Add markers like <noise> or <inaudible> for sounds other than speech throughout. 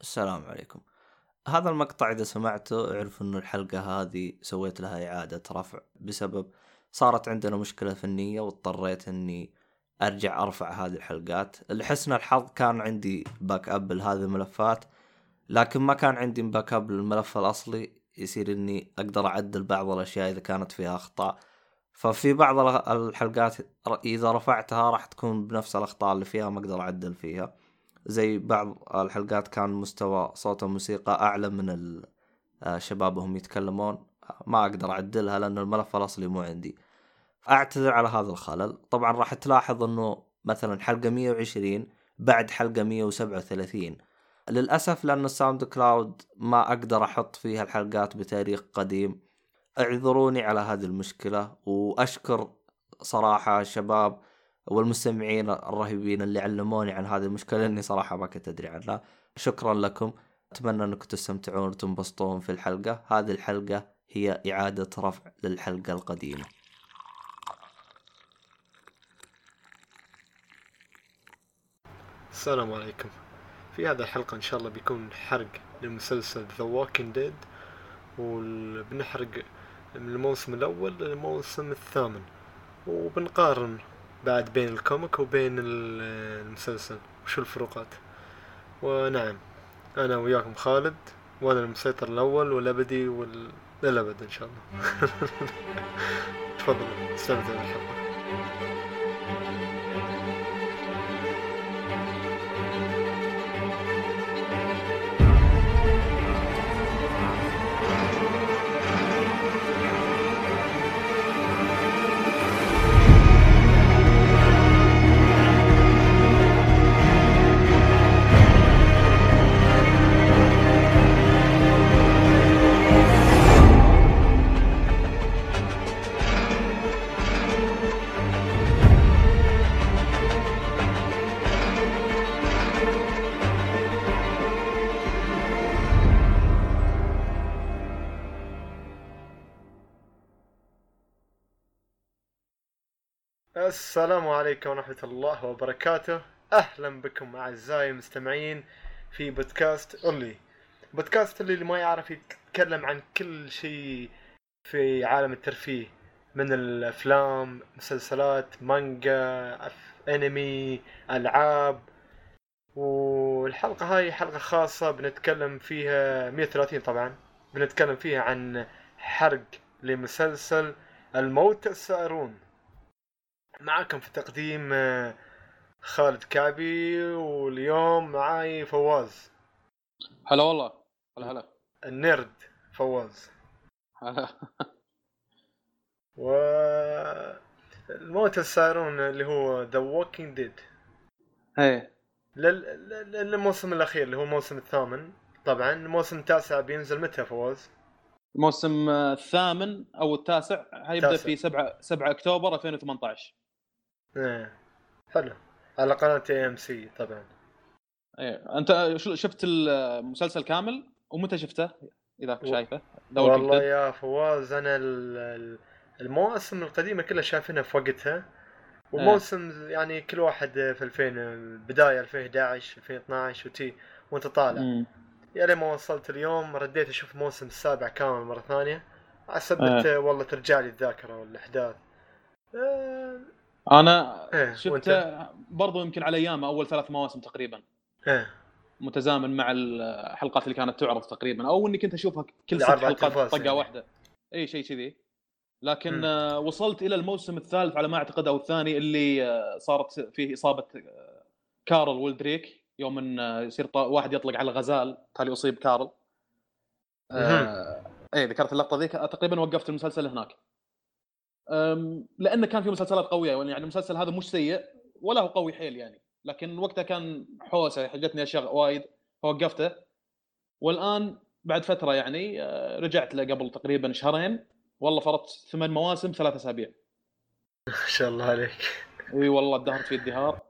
السلام عليكم. هذا المقطع إذا سمعته اعرف إنه الحلقة هذه سويت لها إعادة رفع بسبب صارت عندنا مشكلة فنية واضطريت إني أرجع أرفع هذه الحلقات. لحسن الحظ كان عندي back up لهذه الملفات لكن ما كان عندي back up للملف الأصلي. يصير إني أقدر أعدل بعض الأشياء إذا كانت فيها أخطاء. ففي بعض الحلقات إذا رفعتها راح تكون بنفس الأخطاء اللي فيها ما أقدر أعدل فيها. زي بعض الحلقات كان مستوى صوت الموسيقى أعلى من الشباب وهم يتكلمون. ما أقدر أعدلها لأن الملف الأصلي مو عندي. اعتذر على هذا الخلل. طبعا راح تلاحظ إنه مثلا حلقة 120 بعد حلقة 137 للأسف لأن ال SoundCloud ما أقدر أحط فيها الحلقات بتاريخ قديم. اعذروني على هذه المشكلة وأشكر صراحة الشباب والمستمعين الرهيبين اللي علموني عن هذه المشكلة لأني صراحة ما كنت أدري عنها. شكرا لكم. أتمنى أنكم تستمتعون وتنبسطون في الحلقة. هذه الحلقة هي إعادة رفع للحلقة القديمة. السلام عليكم. في هذه الحلقة إن شاء الله بيكون حرق لمسلسل The Walking Dead وبنحرق من الموسم الأول للموسم الثامن. وبنقارن بعد بين الكوميك وبين المسلسل وشو الفروقات؟ ونعم أنا وياكم خالد وأنا المسيطر الأول والأبدي وال... للأبد إن شاء الله. <laughs> تفضلوا استمتعوا بالحلقة. السلام عليكم ورحمة الله وبركاته. أهلا بكم أعزائي المستمعين في بودكاست أولي. بودكاست اللي ما يعرف يتكلم عن كل شيء في عالم الترفيه من الأفلام مسلسلات مانجا. أنمي ألعاب. والحلقة هاي حلقة خاصة بنتكلم فيها 130 طبعا. بنتكلم فيها عن حرق لمسلسل الموت السائرون. معكم في تقديم آه، خالد كعبي واليوم معاي فواز. هلا والله. هلا هلا. ال nerd فواز. هلا. <laughs> و الموت السائرون اللي هو The Walking Dead إيه. للموسم الأخير اللي هو الموسم الثامن. طبعا الموسم التاسع بينزل متى فواز؟ الموسم الثامن أو التاسع. حيبدا في 7 7 أكتوبر 2018 إيه. حلو. على قناة AMC طبعا. إيه. أنت شفت المسلسل كامل؟ ومتى شفته؟ إذا و... شايفه. والله يا فواز أنا المواسم القديمة كلها شايفينها في وقتها. وموسم. يعني كل واحد في 2000 بداية 2011 2012 وتي وأنت طالع. يا لين ما وصلت اليوم رديت أشوف موسم السابع كامل مرة ثانية. سبة إيه. والله ترجع لي الذاكرة والأحداث. أه أنا إيه شفته برضو يمكن على أيام أول ثلاث مواسم تقريبا. إيه. متزامن مع الحلقات اللي كانت تعرض تقريبا أو إني كنت أشوفها كل ست حلقات طقة واحدة. اي شيء كذي. لكن م. وصلت إلى الموسم الثالث على ما أعتقد أو الثاني اللي آه، صارت فيه إصابة آه، كارل ولدريك يوم إن آه، يصير واحد يطلق على الغزال تالي يصيب كارل. آه اي ذكرت اللقطة ذيك. تقريبا وقفت المسلسل هناك. لأنه كان في مسلسلات قوية يعني المسلسل هذا مش سيء ولا هو قوي حيل يعني. لكن وقتها كان حوسة حقتني أشياء وايد فوقفته. والآن بعد فترة يعني آه، رجعت له قبل تقريبا شهرين. والله فرضت ثمان مواسم ثلاث أسابيع. ما شاء الله عليك. إي والله ادهرت في ازدهار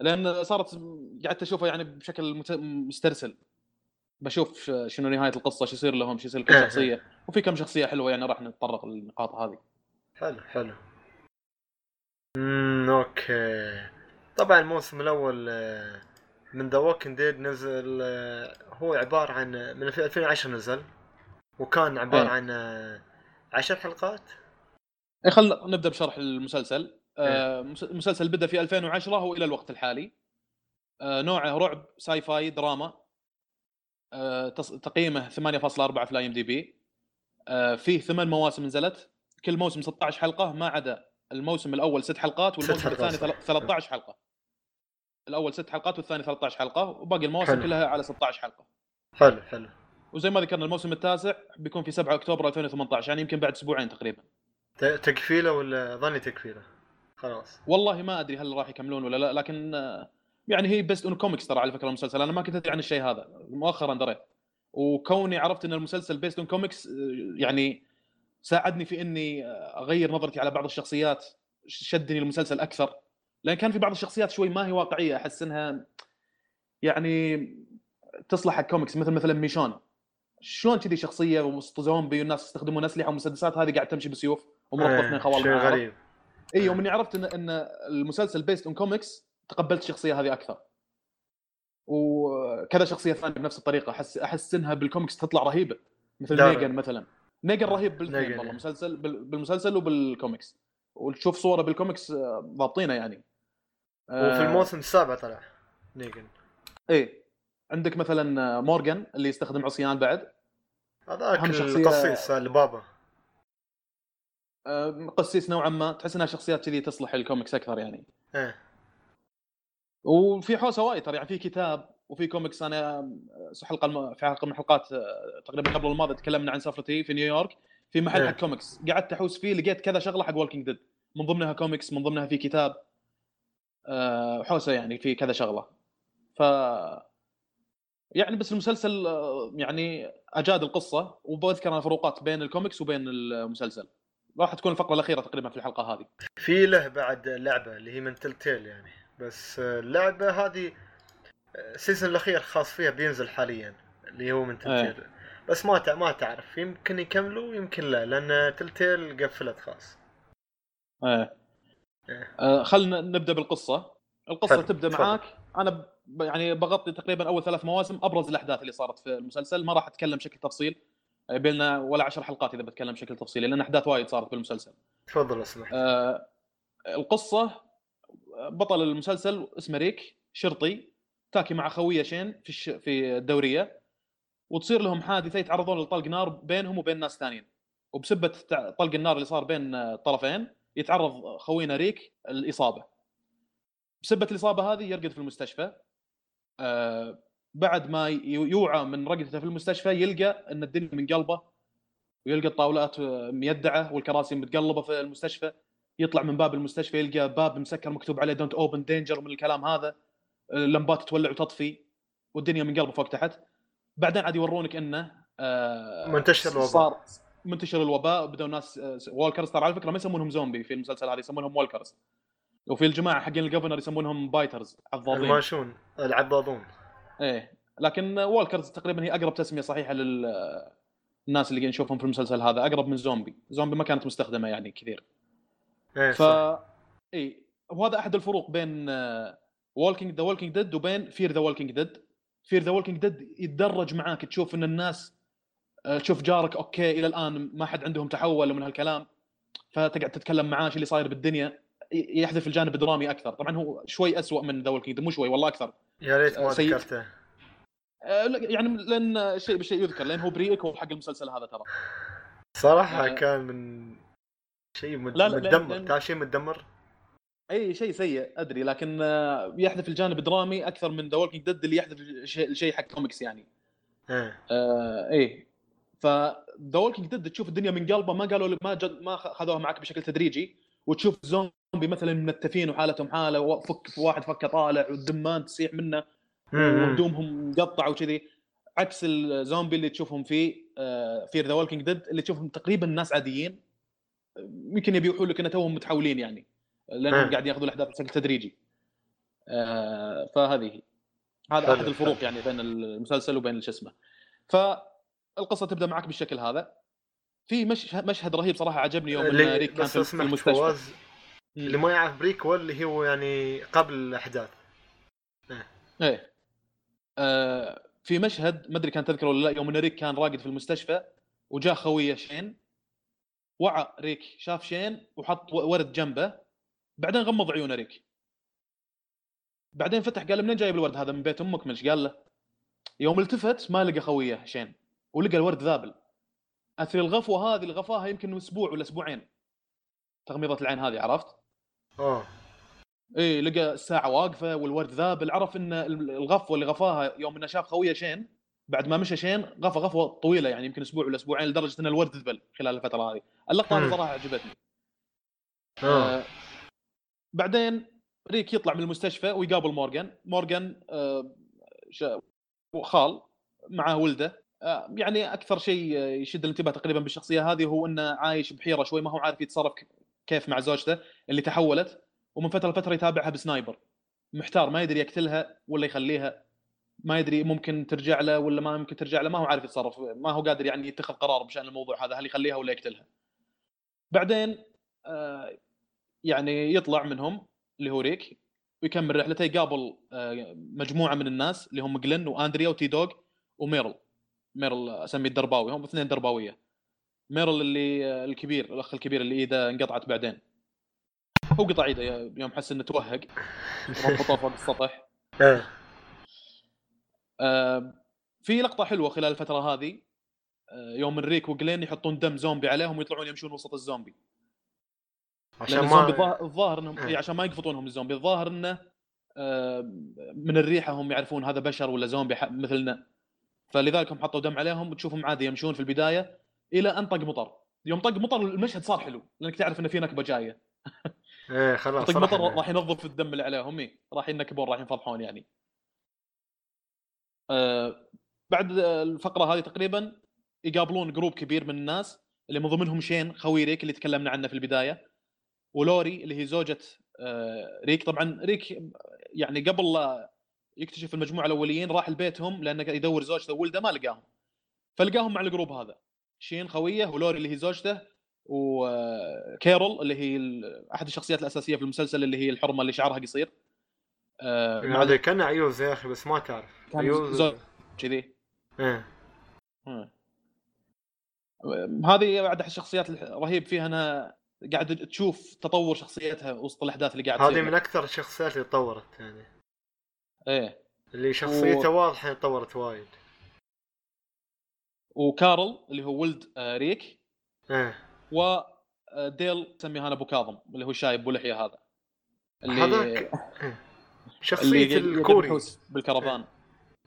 لأن صارت قعدت أشوفه يعني بشكل مسترسل. بشوف شنو نهاية القصة شو يصير لهم شو يصير لكل <laughs> شخصية. وفي كم شخصية حلوة يعني راح نتطرق للنقاط هذه. حلو حلو. امم okay. طبعا الموسم الأول آه، من The Walking Dead نزل آه، هو عبارة عن من 2010 نزل. وكان عبارة إيه. عن آه، عشر حلقات. اي خلينا نبدأ بشرح المسلسل. إيه. آه، مس- المسلسل بدأ في 2010 والى الوقت الحالي. آه، نوعه رعب sci-fi دراما. آه، تقييمه 8.4 في ال IMDb فيه ثمان مواسم نزلت. كل موسم 16 حلقة ما عدا الموسم الأول ست حلقات والموسم الثاني صح. ثل- 13 حلقة. الأول ست حلقات والثاني 13 حلقة وباقي المواسم حلو. كلها على 16 حلقة. حلو حلو. وزي ما ذكرنا الموسم التاسع بيكون في 7 أكتوبر 2018 يعني يمكن بعد أسبوعين تقريبا. تقفيلة ولا ظني تقفيلة؟ خلاص. والله ما أدري هل راح يكملون ولا لا لكن يعني هي based on comics ترى على فكرة المسلسل. أنا ما كنت أدري عن الشيء هذا مؤخرا دريت. وكوني عرفت إن المسلسل based on comics يعني ساعدني في إني آه، أغير نظرتي على بعض الشخصيات شدني المسلسل أكثر. لأن كان في بعض الشخصيات شوي ما هي واقعية أحس إنها يعني تصلح حق كوميكس مثل مثلا ميشون. شلون كذي شخصية وسط زومبي والناس يستخدمون أسلحة ومسدسات هذه قاعد تمشي بسيوف ومربط إيه، خوال شيء؟ غريب. اي يوم اني عرفت إن إن المسلسل based on comics تقبلت الشخصية هذه أكثر. وكذا شخصية ثانية بنفس الطريقة أحس أحس إنها بالكوميكس تطلع رهيبة. مثل لا. نيجن مثلا. نيجن رهيب بالاثنين والله. مسلسل بال- بالمسلسل وبالكوميكس. وتشوف صورة بالكوميكس آه، ضابطينه يعني. وفي آه، الموسم السابع طلع نيجن. إيه. عندك مثلا آه، مورغان اللي يستخدم عصيان بعد. هذاك القسيس البابا آه، قسيس نوعا ما. تحس إنها شخصيات كذي تصلح الكوميكس أكثر يعني. إيه. وفي حوسة وايد ترى يعني في كتاب وفي كوميكس أنا في حلقة الم... في حلقة من الحلقات آه، تقريبا قبل الماضي تكلمنا عن سفرتي في نيويورك في محل إيه. حق كوميكس. قعدت أحوس فيه لقيت كذا شغلة حق Walking Dead من ضمنها كوميكس من ضمنها في كتاب. آه، حوسة يعني في كذا شغلة. ف يعني بس المسلسل آه، يعني أجاد القصة وبذكر أنا فروقات بين الكوميكس وبين المسلسل. راح تكون الفقرة الأخيرة تقريبا في الحلقة هذه. في له بعد لعبة اللي هي من Telltale يعني. بس اللعبة هذه ال season الأخير خاص فيها بينزل حاليا اللي هو من Telltale بس ما ما تعرف يمكن يكملوا يمكن لا لأن Telltale قفلت خلاص. إيه. إيه. آه خلينا نبدأ بالقصة. القصة حلو، تبدأ. معاك. أنا ب... يعني بغطي تقريبا أول ثلاث مواسم أبرز الأحداث اللي صارت في المسلسل. ما راح أتكلم بشكل تفصيل آه، بيننا ولا عشر حلقات إذا بتكلم بشكل تفصيلي لأن أحداث وايد صارت بالمسلسل تفضل اسمح آه القصة بطل المسلسل اسمه ريك شرطي. تاكي مع خويه شين في الش... في الدورية وتصير لهم حادثة يتعرضون لطلق نار بينهم وبين ناس ثانيين. وبسبة طلق النار اللي صار بين الطرفين يتعرض خوينا ريك لإصابة بسبة الإصابة هذه يرقد في المستشفى. آه بعد ما يوعى من رقدته في المستشفى يلقى إن الدنيا من قلبه ويلقى الطاولات ميدعة والكراسي متقلبة في المستشفى. يطلع من باب المستشفى يلقى باب مسكر مكتوب عليه don't open danger من الكلام هذا. اللمبات تولع وتطفي والدنيا من قلبه فوق تحت. بعدين عاد يورونك إنه آه منتشر الوباء. صار منتشر الوباء بدون ناس آه، walkers ترى على فكرة ما يسمونهم زومبي في المسلسل هذا يسمونهم walkers وفي الجماعة حقين ال Governor يسمونهم biters عضاضين الماشون العضاضون. إيه لكن walkers تقريبا هي أقرب تسمية صحيحة لل الناس اللي نشوفهم في المسلسل هذا أقرب من زومبي زومبي ما كانت مستخدمة يعني كثير. إيه ف صح. اي وهذا أحد الفروق بين Walking The Walking Dead وبين Fear The Walking Dead Fear The Walking Dead يتدرج معاك تشوف إن الناس آه، تشوف جارك okay إلى الآن ما حد عندهم تحول من هالكلام فتقعد تتكلم معاه شو اللي صاير بالدنيا يحذف الجانب الدرامي أكثر. طبعا هو شوي أسوأ من The Walking Dead مو شوي والله أكثر. يا ريت ما سيء. ذكرته. آه، يعني لأن شيء بالشيء يذكر لأن هو prequel هو حق المسلسل هذا ترى. صراحة آه. كان من شيء مد... لا، لا، متدمر. تعرف شيء متدمر؟ أي شيء سيء أدري لكن آه، يحذف الجانب الدرامي أكثر من The Walking Dead اللي يحذف الشيء حق كوميكس يعني. إيه آه إيه. ف The Walking Dead تشوف الدنيا من قلبه ما قالوا ما جد ما خذوها معك بشكل تدريجي. وتشوف زومبي مثلا منتفين وحالتهم حالة وفك واحد فكه طالع والدمان تسيح منه مم. وهدومهم مقطع وكذي. عكس الزومبي اللي تشوفهم في Fear The Walking Dead اللي تشوفهم تقريبا ناس عاديين. يمكن يبي يوحوا لك ان توهم متحولين يعني. لأنهم. قاعد ياخذوا الاحداث بشكل تدريجي. آه، فهذه. هذا أحد الفروق يعني بين المسلسل وبين شو اسمه. فالقصة تبدأ معك بالشكل هذا. في مش مشهد رهيب صراحة عجبني يوم إن اللي ريك كان في, المستشفى. فواز. اللي ما يعرف prequel اللي هو يعني قبل الأحداث. إيه. آه في مشهد ما أدري كان تذكر ولا لا يوم إن ريك كان راقد في المستشفى وجاء خويه شين وعى ريك شاف شين وحط ورد جنبه. بعدين غمض عيونه ريك بعدين فتح قال منين جايب الورد هذا من بيت أمك؟ مش؟ قال له يوم التفت ما لقى خويه شين ولقى الورد ذابل. اثر الغفوة هذه اللي غفاها يمكن أسبوع ولا أسبوعين. تغميضة العين هذه عرفت؟ آه. إيه لقى الساعة واقفة والورد ذابل. عرف إن الغفوة اللي غفاها يوم إنه شاف خويه شين بعد ما مشى شين غفى غفوة طويلة يعني يمكن أسبوع ولا أسبوعين لدرجة إن الورد ذبل خلال الفترة هذه. اللقطة هذه صراحة عجبتني. آه. بعدين ريك يطلع من المستشفى ويقابل مورجان مورجان آه خال معه ولده. آه يعني أكثر شيء يشد الانتباه تقريبا بالشخصية هذه هو إنه عايش بحيرة شوي ما هو عارف يتصرف كيف مع زوجته اللي تحولت. ومن فترة لفترة يتابعها ب sniper. محتار ما يدري يقتلها ولا يخليها. ما يدري ممكن ترجع له ولا ما ممكن ترجع له ما هو عارف يتصرف. ما هو قادر يعني يتخذ قرار بشأن الموضوع هذا هل يخليها ولا يقتلها. بعدين آه يعني يطلع منهم اللي هو ريك ويكمل رحلته يقابل آه مجموعة من الناس اللي هم جلن وأندريا و T-Dog وميرل. ميرل أسميه الدرباوي هم اثنين درباوية. ميرل اللي آه الكبير الأخ الكبير اللي إيده انقطعت بعدين. هو قطع ايده يوم حس إنه توهق ربطوه فوق السطح في لقطة حلوة خلال الفترة هذه آه يوم ريك وجلين يحطون دم زومبي عليهم ويطلعون يمشون وسط الزومبي. عشان ما الظاهر إنهم إيه. عشان ما يقفطونهم الزومبي. الظاهر إنه آه من الريحة هم يعرفون هذا بشر ولا زومبي مثلنا. فلذلك هم حطوا دم عليهم وتشوفهم عادي يمشون في البداية إلى أن طق مطر. يوم طق مطر المشهد صار حلو لأنك تعرف إن في نكبة جاية. إيه <laughs> خلاص طق مطر راح ينظف الدم اللي عليهم. إيه راح ينكبون راح ينفضحون يعني. آه بعد الفقرة هذه تقريبا يقابلون group كبير من الناس اللي من ضمنهم شين خوي ريك اللي تكلمنا عنه في البداية. ولوري اللي هي زوجة آه ريك. طبعا ريك يعني قبل لا يكتشف المجموعة الأوليين راح لبيتهم لأنه يدور زوجته وولده ما لقاهم. فلقاهم مع الجروب هذا. شين خوية ولوري اللي هي زوجته وكيرول اللي هي أحد الشخصيات الأساسية في المسلسل اللي هي الحرمة اللي شعرها قصير. آه هذا كان عيوز يا أخي بس ما تعرف. عيوز كذي. إيه. هذه بعد الشخصيات الرهيب فيها انها قاعد تشوف تطور شخصيتها وسط الأحداث اللي قاعد هذه من أكثر الشخصيات اللي تطورت يعني. إيه. اللي شخصيته و... واضحة تطورت وايد. وكارل اللي هو ولد آه، ريك. إيه. وديل تسميه أنا أبو كاظم اللي هو شايب بلحيه هذا. اللي هذاك شخصية اللي الكوري. بالكرفان.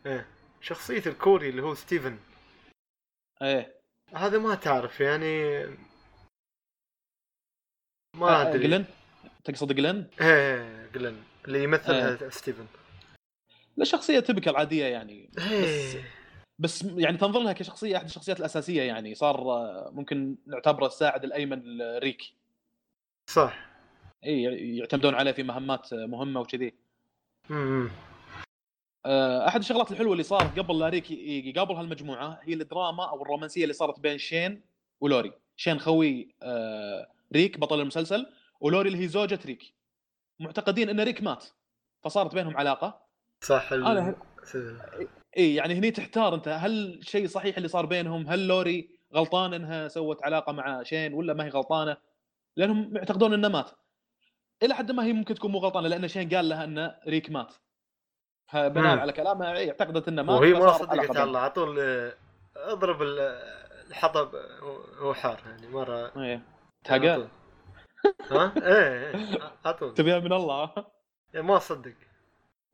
إيه. شخصية الكوري اللي هو ستيفن. إيه. هذا ما تعرف يعني ما أدري. جلن؟ تقصد جلن؟ إيه جلن اللي يمثلها ستيفن. لا شخصية تبكى عادية يعني بس بس يعني تنظر لها كشخصية أحد الشخصيات الأساسية يعني صار ممكن نعتبره الساعد الأيمن لريك صح. إي يعتمدون عليه في مهمات مهمة وكذي. امم أحد الشغلات الحلوة اللي صارت قبل لا ريك يقابل هالمجموعه هي الدراما أو الرومانسية اللي صارت بين شين ولوري. شين خوي ريك بطل المسلسل ولوري اللي هي زوجة ريك. معتقدين إن ريك مات فصارت بينهم علاقة. صح أنا إي يعني هني تحتار أنت هل شيء صحيح اللي صار بينهم هل لوري غلطان إنها سوت علاقة مع شين ولا ما هي غلطانة؟ لأنهم يعتقدون إنه مات. إلى حد ما هي ممكن تكون مو غلطانة لأن شين قال لها ان ريك مات. بناء على كلامها اعتقدت إنه مات وهي ما صدقت الله على طول اضرب الحطب هو حار يعني مرة إيه تهقى <laughs> ها؟ إيه إيه على طول. تبيها من الله؟ إيه، ما صدق.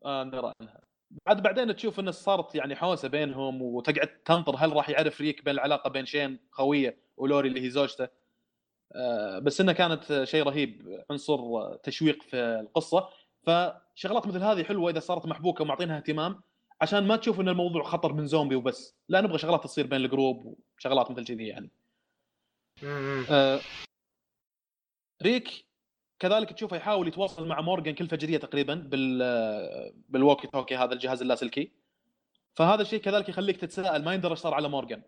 آه نرى عنها بعد بعدين تشوف انه صارت يعني حوسة بينهم وتقعد تنطر هل راح يعرف ريك بين العلاقة بين شين خوية ولوري اللي هي زوجته؟ آه بس انها كانت شيء رهيب عنصر تشويق في القصة. فشغلات مثل هذه حلوة إذا صارت محبوكة ومعطينها اهتمام عشان ما تشوف إن الموضوع خطر من زومبي وبس. لا نبغى شغلات تصير بين ال group وشغلات مثل كذي يعني. آه ريك كذلك تشوفه يحاول يتواصل مع مورجان كل فجرية تقريبا بال بال walkie talkie هذا الجهاز اللاسلكي فهذا الشيء كذلك يخليك تتساءل ما يندرى إيش صار على مورجان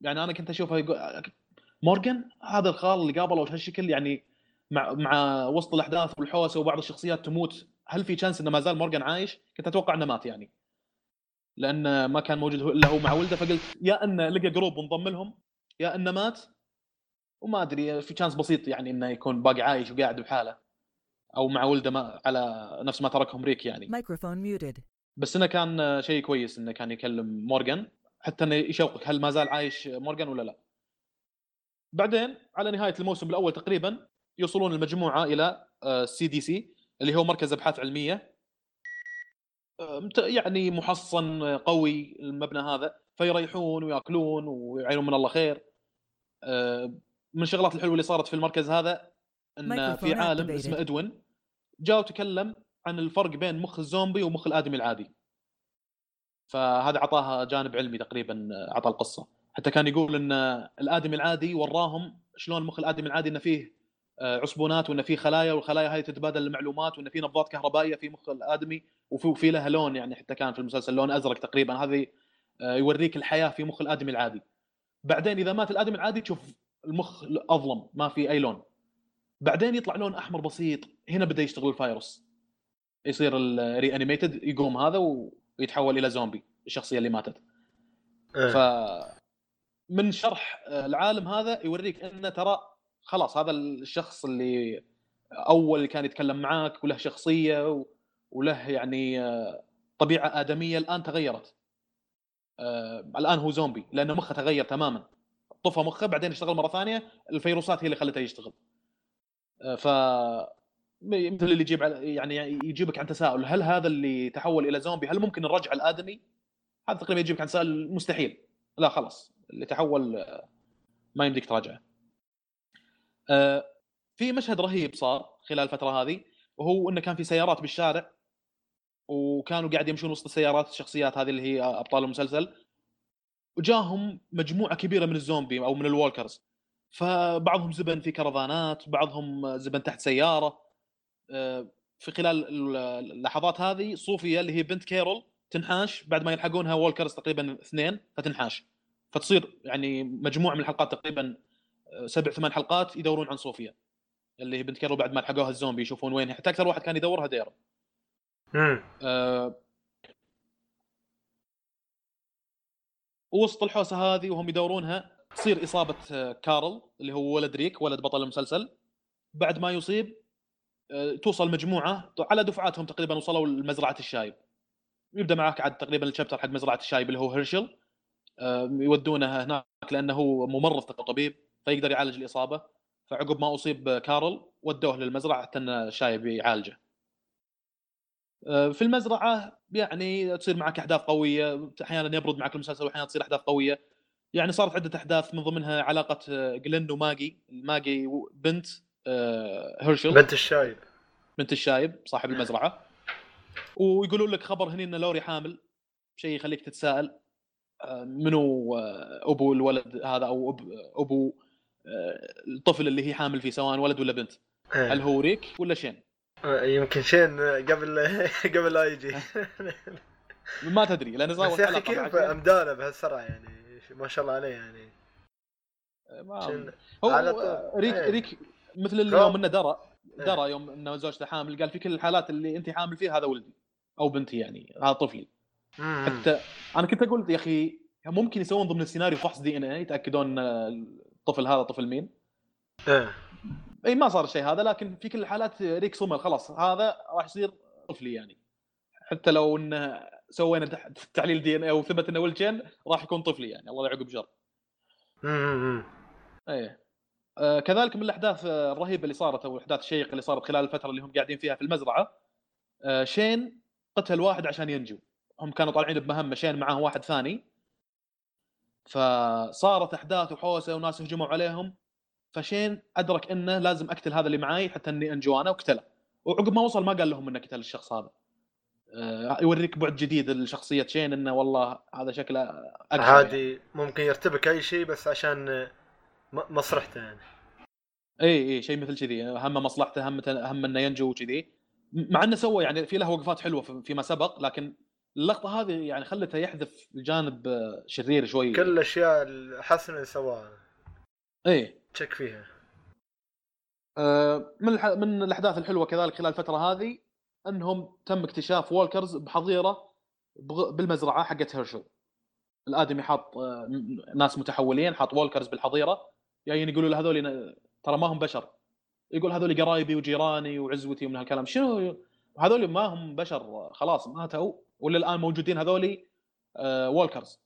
يعني أنا كنت أشوفه يقول مورجان هذا الخال اللي قابله بهالشكل يعني مع مع وسط الأحداث والحوسة وبعض الشخصيات تموت هل في chance إنه ما زال مورجان عايش؟ كنت أتوقع إنه مات يعني. لأن ما كان موجود الا هو مع ولده فقلت يا إنه لقى group وانضم لهم يا إنه مات وما أدري في chance بسيط يعني إنه يكون باقي عايش وقاعد بحاله. أو مع ولده ما على نفس ما تركهم ريك يعني. microphone muted بس إنه كان شيء كويس إنه كان يكلم مورجان حتى إنه يشوقك هل ما زال عايش مورجان ولا لا؟ بعدين على نهاية الموسم الأول تقريبا يوصلون المجموعة إلى ال CDC اللي هو مركز أبحاث علمية. آه، يعني محصن قوي المبنى هذا. فيريحون ويأكلون ويعينون من الله خير. آه، من الشغلات الحلوة اللي صارت في المركز هذا إن في عالم اسمه إدوين جاء وتكلم عن الفرق بين مخ الزومبي ومخ الآدمي العادي. فهذا اعطاها جانب علمي تقريبا اعطى القصة. حتى كان يقول إن الآدمي العادي وراهم شلون مخ الآدمي العادي انه فيه آه، عصبونات وإن في خلايا والخلايا هذه تتبادل المعلومات وإن في نبضات كهربائية في مخ الآدمي وفي لها لون يعني حتى كان في المسلسل لون أزرق تقريبا. هذه آه، يوريك الحياة في مخ الآدمي العادي. بعدين إذا مات الآدمي العادي تشوف المخ اظلم ما في أي لون. بعدين يطلع لون أحمر بسيط هنا بدأ يشتغل الفيروس. يصير ال reanimated يقوم هذا ويتحول إلى زومبي الشخصية اللي ماتت. إيه. ف من شرح العالم هذا يوريك إنه ترى خلاص هذا الشخص اللي أول كان يتكلم معاك وله شخصية وله يعني طبيعة آدمية الآن تغيرت. آه، الآن هو زومبي لأنه مخه تغير تماما. طفى مخه بعدين اشتغل مرة ثانية الفيروسات هي اللي خلته يشتغل آه، ف مثل اللي يجيب يعني يجيبك عن تساؤل هل هذا اللي تحول إلى زومبي هل ممكن نرجع الآدمي؟ هذا تقريبا يجيبك عن تساؤل مستحيل لا خلاص اللي تحول آه، ما يمديك تراجعه. آه، في مشهد رهيب صار خلال الفترة هذه وهو إنه كان في سيارات بالشارع وكانوا قاعد يمشون وسط السيارات الشخصيات هذه اللي هي أبطال المسلسل وجاهم مجموعة كبيرة من الزومبي أو من ال walkers فبعضهم زبن في كرفانات بعضهم زبن تحت سيارة. آه، في خلال اللحظات هذه صوفيا اللي هي بنت كيرول تنحاش بعد ما يلحقونها walkers تقريبا اثنين فتنحاش. فتصير يعني مجموعة من الحلقات تقريبا آه، سبع ثمان حلقات يدورون عن صوفيا. اللي هي بنت كيرول بعد ما لحقوها الزومبي يشوفون وين حتى أكثر واحد كان يدورها دير امم آه وسط الحوسة هذه وهم يدورونها تصير إصابة آه، كارل اللي هو ولد ريك ولد بطل المسلسل. بعد ما يصيب آه، توصل مجموعة على دفعاتهم تقريبا وصلوا لمزرعة الشايب. يبدأ معك عاد تقريبا الشابتر حق مزرعة الشايب اللي هو هيرشل آه، يودونه هناك لأنه هو ممرض طبيب فيقدر يعالج الإصابة. فعقب ما أصيب كارل ودوه للمزرعة حتى الشايب يعالجه. في المزرعة يعني تصير معك أحداث قوية أحيانا يبرد معك المسلسل واحيانا تصير أحداث قوية. يعني صارت عدة أحداث من ضمنها علاقة جلين وماجي ماجي بنت هيرشل آه، بنت الشايب. بنت الشايب صاحب المزرعة. ويقولون لك خبر هني إن لوري حامل شيء يخليك تتساءل آه، منو آه، أبو الولد هذا أو أبو الطفل اللي هي حامل فيه سواء ولد ولا بنت. إيه. هل هو ريك ولا شين؟ يمكن شين قبل <laughs> قبل لا يجي. <laughs> ما تدري لأن صار بس يا أخي كيف؟ امدانه بهالسرعة يعني ما شاء الله عليه يعني. ما هو ريك إيه. ريك مثل اللي يوم إنه درى إيه. درى يوم إنه زوجته حامل قال في كل الحالات اللي أنت حامل فيها هذا ولدي أو بنتي يعني هذا طفلي. مم. حتى أنا كنت أقول يا أخي ممكن يسوون ضمن السيناريو فحص دي إن اي يتأكدون الطفل هذا طفل مين؟ إيه. إي ما صار الشيء هذا لكن في كل الحالات ريك صمل خلاص. هذا راح يصير طفلي يعني. حتى لو إنه سوينا تحليل دي إن اي وثبت إنه ولد راح يكون طفلي يعني. الله يعقب شر. إيه آه كذلك من الأحداث الرهيبة اللي صارت أو الأحداث الشيقه اللي صارت خلال الفترة اللي هم قاعدين فيها في المزرعة آه شين قتل واحد عشان ينجو. هم كانوا طالعين بمهمة شين معاه واحد ثاني. فصارت أحداث وحوسة وناس هجموا عليهم. فشين أدرك إنه لازم أقتل هذا اللي معاي حتى إني انجو أنا وقتله. وعقب ما وصل ما قال لهم إنه قتل الشخص هذا. آه، يوريك بعد جديد لشخصيه شين إنه والله هذا شكله عادي يعني. ممكن يرتبك أي شيء بس عشان مصلحته يعني. إي إي شيء مثل كذي. هم مصلحته هم هم إنه ينجو وكذي. مع إنه سوى يعني في له وقفات حلوة فيما سبق لكن اللقطة هذه يعني خلته يحذف الجانب شرير شوي. كل الأشياء الحسنة اللي سواها. إي. تشك فيها. آه، من من الأحداث الحلوة كذلك خلال الفترة هذه أنهم تم اكتشاف walkers بحظيرة بالمزرعة حقت هيرشل. الآدمي حاط آه، ناس متحولين حاط وولكرز بالحظيرة جايين يقولوا له هذول ترى ما هم بشر. يقول هذول قرايبي وجيراني وعزوتي ومن هالكلام. شنو هذول ما هم بشر خلاص ماتوا ولا الآن موجودين هذول وولكرز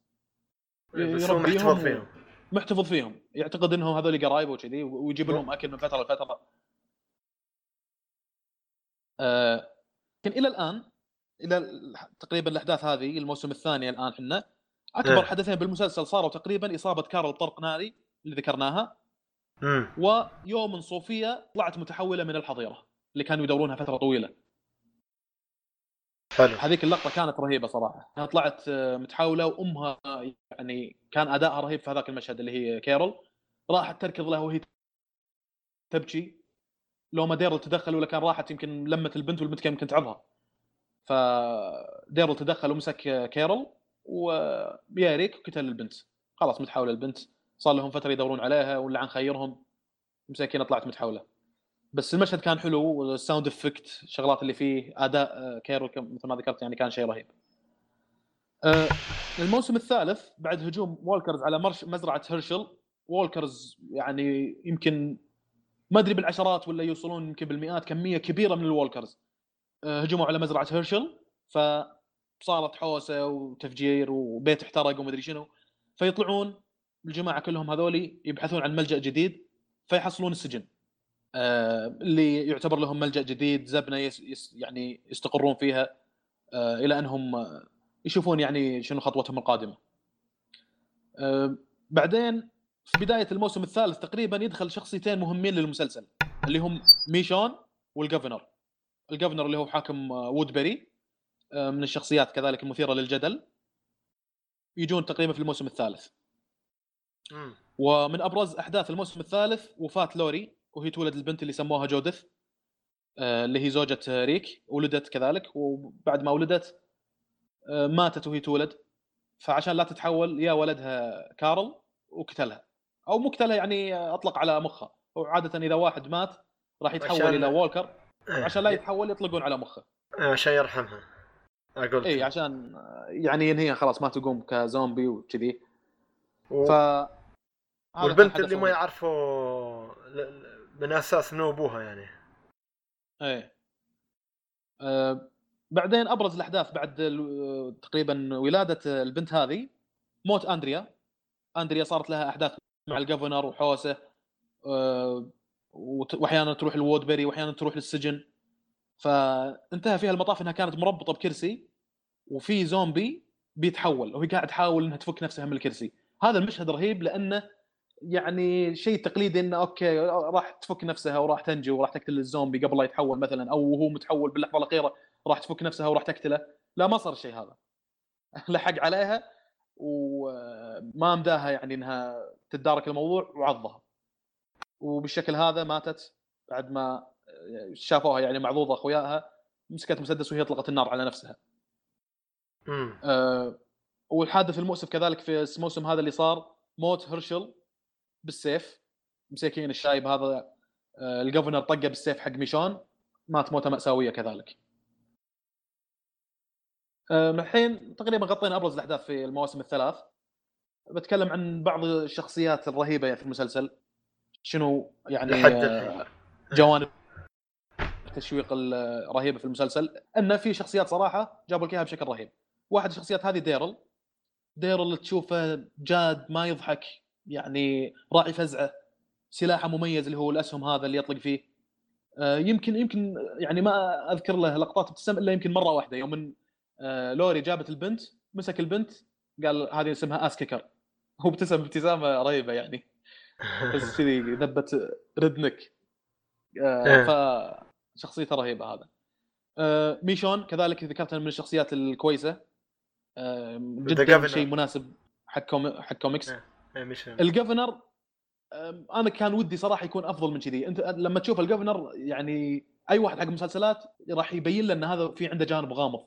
محتفظ فيهم. محتفظ فيهم يعتقد إنهم هذول قرايبه وكذي ويجيب لهم أكل من فترة لفترة آه، لكن إلى الآن إلى تقريبا الأحداث هذه الموسم الثاني الآن إحنا أكبر إيه. حدثين بالمسلسل صاروا تقريبا إصابة كارل طرق ناري اللي ذكرناها. ويوم صوفيا طلعت متحولة من الحظيرة اللي كانوا يدورونها فترة طويلة حلو. هذيك اللقطة كانت رهيبة صراحة. كانت طلعت آه، متحوله وأمها يعني كان ادائها رهيب في هذاك المشهد اللي هي كيرول راحت تركض له وهي تبكي. لو ما ديرل تدخل ولا كان راحت يمكن لمت البنت والبنت كان يمكن تعضها. فديرل تدخل ومسك كيرول وبياريك وقتل البنت. خلاص متحوله البنت. صار لهم فترة يدورون عليها ولا عن خيرهم. مساكينه طلعت متحوله بس المشهد كان حلو وال sound effect الشغلات اللي فيه أداء آه، كيرول مثل ما ذكرت يعني كان شيء رهيب. آه، الموسم الثالث بعد هجوم walkers على مرش مزرعة هيرشل walkers يعني يمكن ما أدري بالعشرات ولا يوصلون يمكن بالمئات كمية كبيرة من ال walkers آه، هجموا على مزرعة هيرشل فصارت حوسة وتفجير وبيت احترق وما أدري شنو. فيطلعون الجماعة كلهم هذولي يبحثون عن ملجأ جديد فيحصلون السجن. اللي يعتبر لهم ملجأ جديد زبنة يس يس يعني يستقرون فيها آه، إلى أنهم يشوفون يعني شنو خطوتهم القادمة. بعدين في بداية الموسم الثالث تقريبا يدخل شخصيتين مهمين للمسلسل اللي هم ميشون وال Governor ال Governor اللي هو حاكم وودبري آه، من الشخصيات كذلك المثيرة للجدل. يجون تقريبا في الموسم الثالث. ومن أبرز أحداث الموسم الثالث وفاه لوري. وهي تولد البنت اللي سموها جودث آه، اللي هي زوجة ريك ولدت كذلك وبعد ما ولدت آه، ماتت وهي تولد. فعشان لا تتحول يا ولدها كارل وقتلها. أو مقتله يعني أطلق على مخه وعاده إذا واحد مات راح يتحول عشان... إلى وولكر. إيه. عشان لا يتحول يطلقون على مخه. إيه، عشان يرحمها. أقول اي عشان يعني ينهيها خلاص ما تقوم كزومبي وكذي. و... ف والبنت اللي ما يعرفوا من أساس إنه أبوها يعني. إيه. أه بعدين أبرز الأحداث بعد تقريبا ولادة البنت هذه موت أندريا. أندريا صارت لها أحداث مع ال Governor وحوسه أه واحيانا تروح الوودبري واحيانا تروح للسجن. فانتهى فيها المطاف إنها كانت مربطة بكرسي وفي زومبي بيتحول وهي قاعد تحاول إنها تفك نفسها من الكرسي. هذا المشهد رهيب لأنه يعني شيء تقليدي إنه okay راح تفك نفسها وراح تنجو وراح تقتل الزومبي قبل لا يتحول مثلا أو هو متحول باللحظة الأخيرة راح تفك نفسها وراح تقتله. لا ما صار الشيء هذا. <laughs> لحق عليها وما مداها يعني إنها تتدارك الموضوع وعضها. وبالشكل هذا ماتت بعد ما شافوها يعني معضوضه أخوياها مسكت مسدس وهي أطلقت النار على نفسها. امم آه والحادث المؤسف كذلك في الموسم هذا اللي صار موت هرشل بالسيف مسكين الشايب هذا آه الجفنر طقه بالسيف حق ميشون. مات موته مأساوية كذلك. آه الحين تقريبا غطينا أبرز الأحداث في المواسم الثلاث. بتكلم عن بعض الشخصيات الرهيبة في المسلسل. شنو يعني آه جوانب التشويق الرهيبة في المسلسل. أن في شخصيات صراحة جابوا لك اياها بشكل رهيب. واحد الشخصيات هذه ديرل. ديرل تشوفه جاد ما يضحك. يعني راعي فزعه سلاحه مميز اللي هو الأسهم هذا اللي يطلق فيه. آه، يمكن يمكن يعني ما أذكر له لقطات ابتسام إلا يمكن مرة واحدة يوم من آه، لوري جابت البنت مسك البنت قال هذه اسمها اسكيكر هو ابتسم ابتسامة رهيبة يعني. بس كذي ذبت ردنك. آه، إيه. ف شخصيته رهيبة هذا. ميشون كذلك ذكرتها من الشخصيات الكويسة. جدا شيء مناسب حق. حق كوميكس. إيه، ال Governor أنا كان ودي صراحة يكون أفضل من كذي. أنت لما تشوف ال Governor يعني أي واحد حق مسلسلات راح يبين له إن هذا في عنده جانب غامض.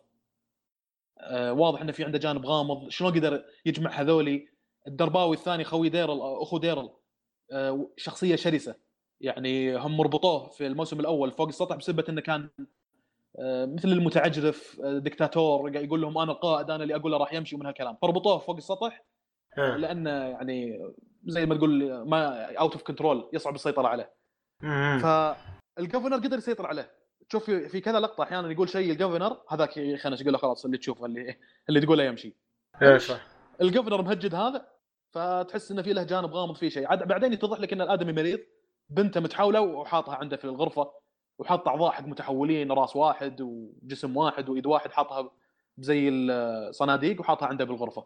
آه واضح إنه في عنده جانب غامض. شلون قدر يجمع هذولي؟ الدرباوي الثاني خوي ديرل أخو ديرل. آه شخصية شرسة. يعني هم ربطوه في الموسم الأول فوق السطح بسبب إنه كان آه، مثل المتعجرف دكتاتور يقول لهم أنا القائد أنا اللي أقول له راح يمشي ومن هالكلام. فربطوه فوق السطح. لأنه يعني زي ما تقول ما out of control يصعب السيطرة عليه. فال governor قدر يسيطر عليه. تشوف في, كذا لقطة أحيانا يقول شيء ال governor هذاك خلينا يقول له؟ خلاص اللي تشوفه اللي اللي تقوله يمشي. إيه صح. ال governor مهجد هذا فتحس إنه في له جانب غامض في شيء. بعدين يتضح لك إن الآدمي مريض بنته متحولة وحاطها عنده في الغرفة وحاط أعضاء حق متحولين راس واحد وجسم واحد وإيد واحد حاطها زي الصناديق وحاطها عنده بالغرفة.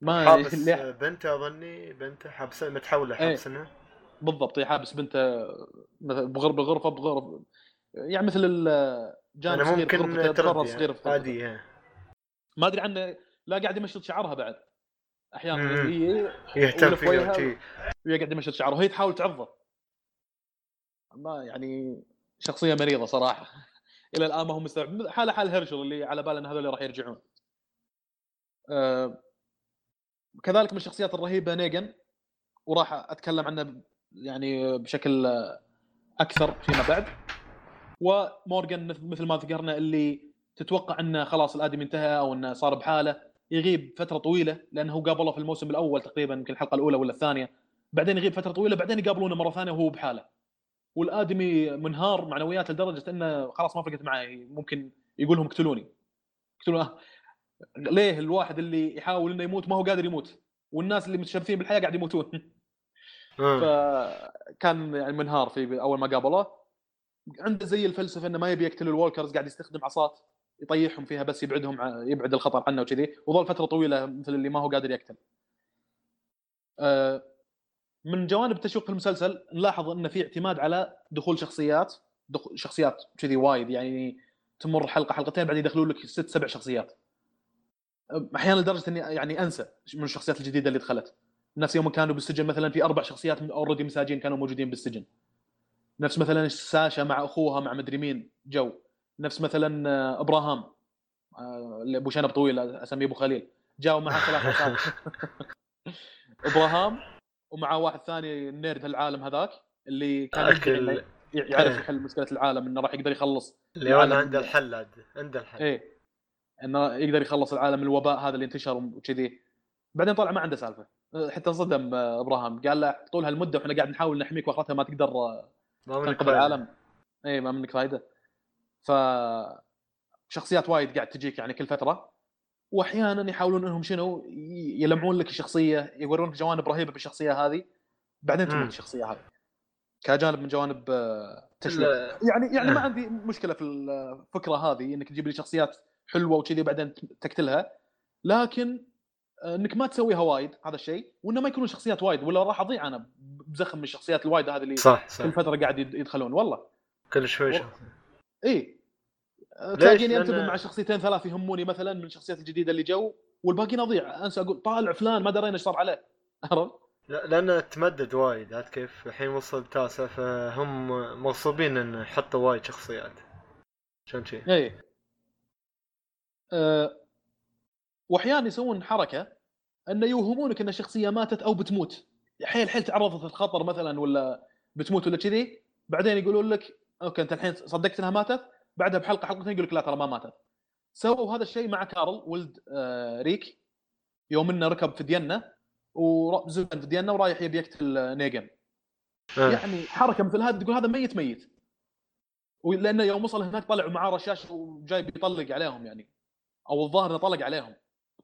ما <laughs> حابس بنته أظني بنته حابسة متحولة. حابسنها بالضبط حابس بنته بالغرفه بغرفه يعني مثل الجانب صغير ممكن تربي صغير عادي ما أدري عنه لا قاعد يمشط شعرها بعد. أحيانا هي يهتم فيها وهي قاعد يمشط شعرها وهي تحاول تعضه. ما يعني شخصية مريضة صراحة. <laughs> إلى الآن ما هو مستوعب حالة حال هيرشل اللي على باله إن هذول راح يرجعون. أه كذلك من الشخصيات الرهيبة نيجن وراح أتكلم عنه يعني بشكل أكثر فيما بعد. ومورجان مثل ما ذكرنا اللي تتوقع إنه خلاص الأدمي انتهى أو إنه صار بحاله يغيب فترة طويلة لأنه قابله في الموسم الأول تقريبا يمكن الحلقة الأولى ولا الثانية. بعدين يغيب فترة طويلة بعدين يقابلونه مرة ثانية وهو بحاله. والأدمي منهار معنوياته لدرجة إنه خلاص ما فرقت معه ممكن يقول لهم اقتلوني اقتلوني ليه الواحد اللي يحاول إنه يموت ما هو قادر يموت والناس اللي متشرفين بالحياة قاعد يموتون <laughs> آه. فكان يعني منهار في أول ما قابله عنده زي الفلسفة إنه ما يبي يقتل ال walkers قاعد يستخدم عصات يطيحهم فيها بس يبعدهم يبعد الخطر عنه وكذي وظل فترة طويلة مثل اللي ما هو قادر يقتل. آه، من جوانب التشويق في المسلسل نلاحظ إنه في اعتماد على دخول شخصيات دخول شخصيات كذي وايد يعني تمر حلقة حلقتين بعدين يدخلون لك ست سبع شخصيات. أحيانا لدرجة إني يعني أنسى من الشخصيات الجديدة اللي دخلت. نفس يوم كانوا بالسجن مثلا في أربع شخصيات already مساجين كانوا موجودين بالسجن. نفس مثلا ساشا مع أخوها مع مدري مين جو. نفس مثلا آه، إبراهام آه، اللي أبو شنب طويل أسميه أبو خليل. جاوا معه ثلاثة <laughs> إبراهام ومع واحد ثاني النيرد العالم هذاك اللي كان أكل... يعرف يحل <laughs> مشكله العالم إنه راح يقدر يخلص اللي هو عنده الحل عنده الحل. إيه. إنه يقدر يخلص العالم من الوباء هذا اللي انتشر وكذي. بعدين طلع ما عنده سالفة. حتى انصدم آه، ابراهام قال له طول هالمده وإحنا قاعد نحاول نحميك واخرتها ما تقدر تنقذ العالم. اي ما منك فايدة. ف شخصيات وايد قاعد تجيك يعني كل فترة. وأحيانا يحاولون إنهم شنو يلمعون لك الشخصية يورونك جوانب رهيبة بالشخصية هذه. بعدين تموت الشخصية هذه. كجانب من جوانب آه، تشويق. يعني يعني ما <clears throat> عندي مشكلة في الفكرة هذه إنك تجيب لي شخصيات حلوة وكذي وبعدين تقتلها. لكن آه، إنك ما تسويها وايد هذا الشيء وإنه ما يكونون شخصيات وايد ولا راح أضيع أنا بزخم من الشخصيات الوايد هذه اللي صح صح. كل فترة قاعد يدخلون. والله. كل شوي و... اي تلاقيني انتبه مع شخصيتين ثلاث يهموني مثلا من الشخصيات الجديدة اللي جو والباقيين أضيع. أنسى أقول طالع فلان ما درينا إيش صار عليه. <laughs> عرفت؟ لا لأنه تمدد وايد عرفت كيف؟ الحين وصل تاسع فهم مغصوبين انه يحطوا وايد شخصيات. عشان شيء اي واحيانا يسوون حركة انه يوهمونك أن الشخصيه ماتت أو بتموت. حيل حيل تعرضت للخطر مثلا ولا بتموت ولا كذي بعدين يقولون لك okay أنت الحين صدقت إنها ماتت بعدها بحلقة حلقتين يقول لك لا ترى ما ماتت. سووا هذا الشيء مع كارل ولد آه ريك يوم إنه ركب في دينا وزن في دينا ورايح يبي يقتل نيجن آه. يعني حركة مثل هذه تقول هذا ميت ميت. لأنه يوم وصل هناك طلعوا معاه رشاش وجاي بيطلق عليهم يعني. أو الظاهر إنه طلق عليهم.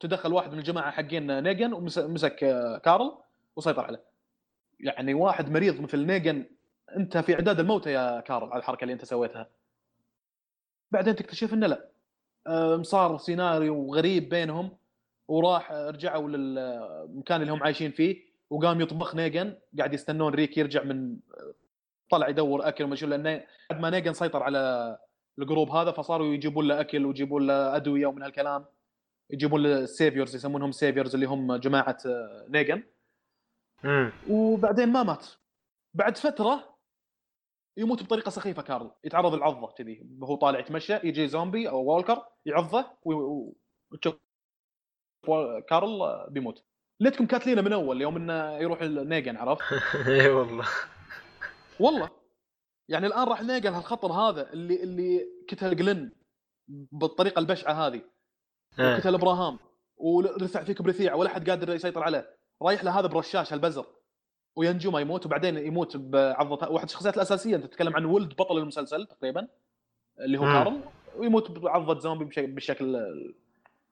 تدخل واحد من الجماعة حقين نيجن ومسك آه، كارل وسيطر عليه. يعني واحد مريض مثل نيجن أنت في عداد الموتى يا كارل على الحركة اللي أنت سويتها. بعدين تكتشف إنه لا. صار سيناريو غريب بينهم وراح رجعوا للمكان اللي هم عايشين فيه وقام يطبخ نيجن قاعد يستنون ريك يرجع من طلع يدور أكل وما لأن بعد ما نيجن سيطر على ال group هذا فصاروا يجيبون له أكل ويجيبون له أدوية ومن هالكلام. يجيبون له ال saviors يسمونهم saviors اللي هم جماعة نيجن وبعدين ما مات. بعد فترة يموت بطريقة سخيفة كارل. يتعرض للعضة كذي. وهو طالع يتمشى يجي زومبي أو walker يعضه وتشوف كارل بيموت. ليتكم كاتلينا من أول يوم إنه يروح النيجن عرفت؟ <laughs> إي والله. والله. يعني الآن راح نلقى هالخطر هذا اللي اللي كتل جلن بالطريقة البشعة هذه. إيه. وكتل إبراهام. ورفع فيك بريثيع ولا حد قادر يسيطر عليه. رايح له هذا برشاش هالبزر وينجو ما يموت وبعدين يموت بعضة واحد الشخصيات الأساسية. أنت تتكلم عن ولد بطل المسلسل تقريبا اللي هو مم. كارل. ويموت بعضة زومبي بالشكل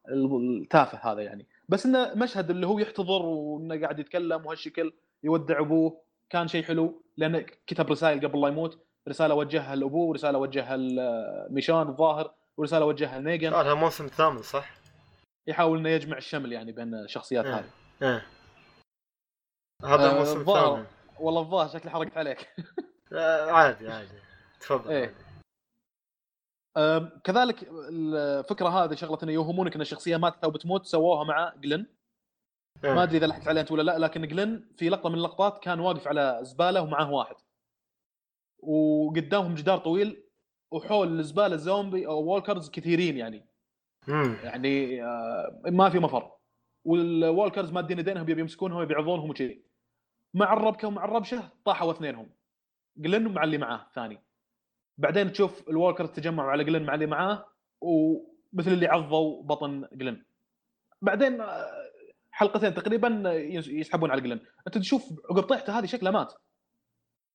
التافه هذا يعني. بس إنه مشهد اللي هو يحتضر وإنه قاعد يتكلم وهالشكل يودع أبوه. كان شيء حلو لأنه كتب رسائل قبل لا يموت. رسالة وجهها لأبوه ورسالة وجهها لميشان الظاهر ورسالة وجهها لنيجن هذا الموسم الثامن صح؟ يحاول إنه يجمع الشمل يعني بين الشخصيات إيه. هذه إيه هذا آه، الموسم الثامن والله الظاهر شكلي حرقت عليك <laughs> آه، عادي عادي تفضل. عادي. أم، كذلك الفكرة هذه شغله انه يوهمونك إن الشخصية ماتت أو بتموت سووها مع جلن إيه. ما أدري إذا لحقت عليه أنت ولا لا لكن جلن في لقطة من اللقطات كان واقف على زبالة ومعاه واحد وقدامهم جدار طويل وحول الزبالة زومبي أو walkers كثيرين يعني. مم. يعني آه، ما في مفر. وال walkers مادين يدينهم يبي يمسكونهم يبي يعضونهم وكذي مع الربكة ومع الربشة طاحوا اثنينهم. جلن مع اللي معاه ثاني. بعدين تشوف ال walkers تجمعوا على جلن مع اللي معاه ومثل اللي عضوا بطن جلن. بعدين آه، حلقتين تقريبا يس- يسحبون على جلن. أنت تشوف عقب طيحته هذه شكله مات.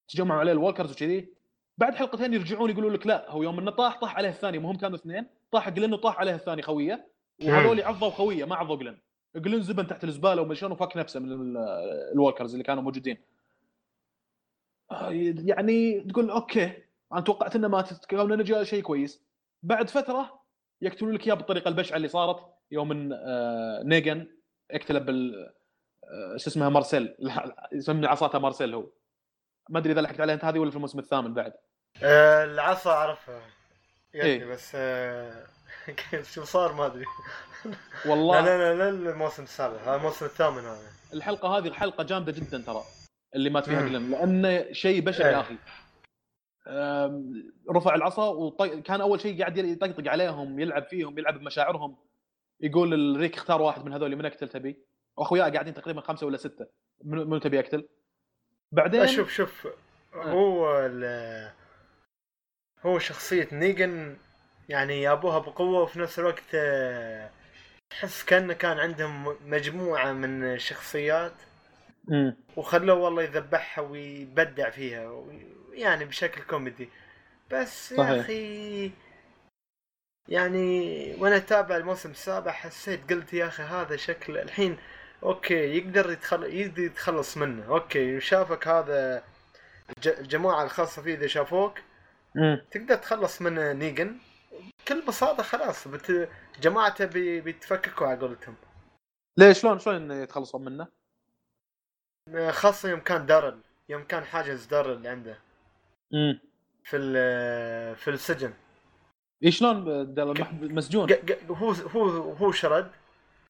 تجمعوا عليه ال walkers وكذي. بعد حلقتين يرجعون يقولوا لك لا هو يوم إنه طاح طاح عليه الثاني مهم كانوا اثنين. طاح جلن وطاح عليه الثاني خوية. وهذول عضوا خوية ما عضوا جلن جلن زبن تحت الزبالة ومشان وفك نفسه من ال- ال walkers اللي كانوا موجودين. آه، يعني تقول okay أنا توقعت إنه مات يكون نجا شيء كويس. بعد فترة يقتلون لك إياه بالطريقة البشعة اللي صارت. يوم إن آه، نيجن اقتل بال آه، شو اسمها مارسيل. يسمي عصاته مارسيل هو. ما أدري إذا لحقت عليها. أنت هذه ولا في الموسم الثامن بعد؟ آه، العصا أعرفها. يدي إيه. بس آه، <laughs> شو صار ما أدري. <laughs> والله. لا لا لا لا الموسم السابع. هذا الموسم الثامن هذا. الحلقة هذه حلقه جامدة جدا ترى اللي مات فيها. جلن لأنه شيء بشع إيه. يا أخي. أم، رفع العصا وطي... كان أول شيء قاعد يطقطق عليهم يلعب فيهم يلعب بمشاعرهم. يقول الريك اختار واحد من هذول من اقتل تبي. واخوياه قاعدين تقريبا خمسة ولا ستة. من من تبي اقتل بعدين شوف شوف هو ال- هو شخصية نيجن يعني يابوها بقوة وفي نفس الوقت آه، تحس كأنه كان عندهم مجموعة من الشخصيات. وخلوه والله يذبحها ويبدع فيها يعني بشكل كوميدي بس يا صحيح. أخي يعني وأنا أتابع الموسم السابع حسيت قلت يا أخي هذا شكل الحين okay يقدر يتخل... يقدر يتخلص منه. okay شافك هذا الج- الجماعة الخاصة فيه إذا شافوك مم. تقدر تخلص من نيجن. بكل بساطة خلاص بت... جماعته بي... بيتفككوا على قولتهم. ليش؟ شلون شلون يتخلصون منه؟ خاصة يوم كان دارل يوم كان حاجز دارل اللي عنده. امم في ال- في السجن. اي شلون المح- مسجون. هو هو هو شرد.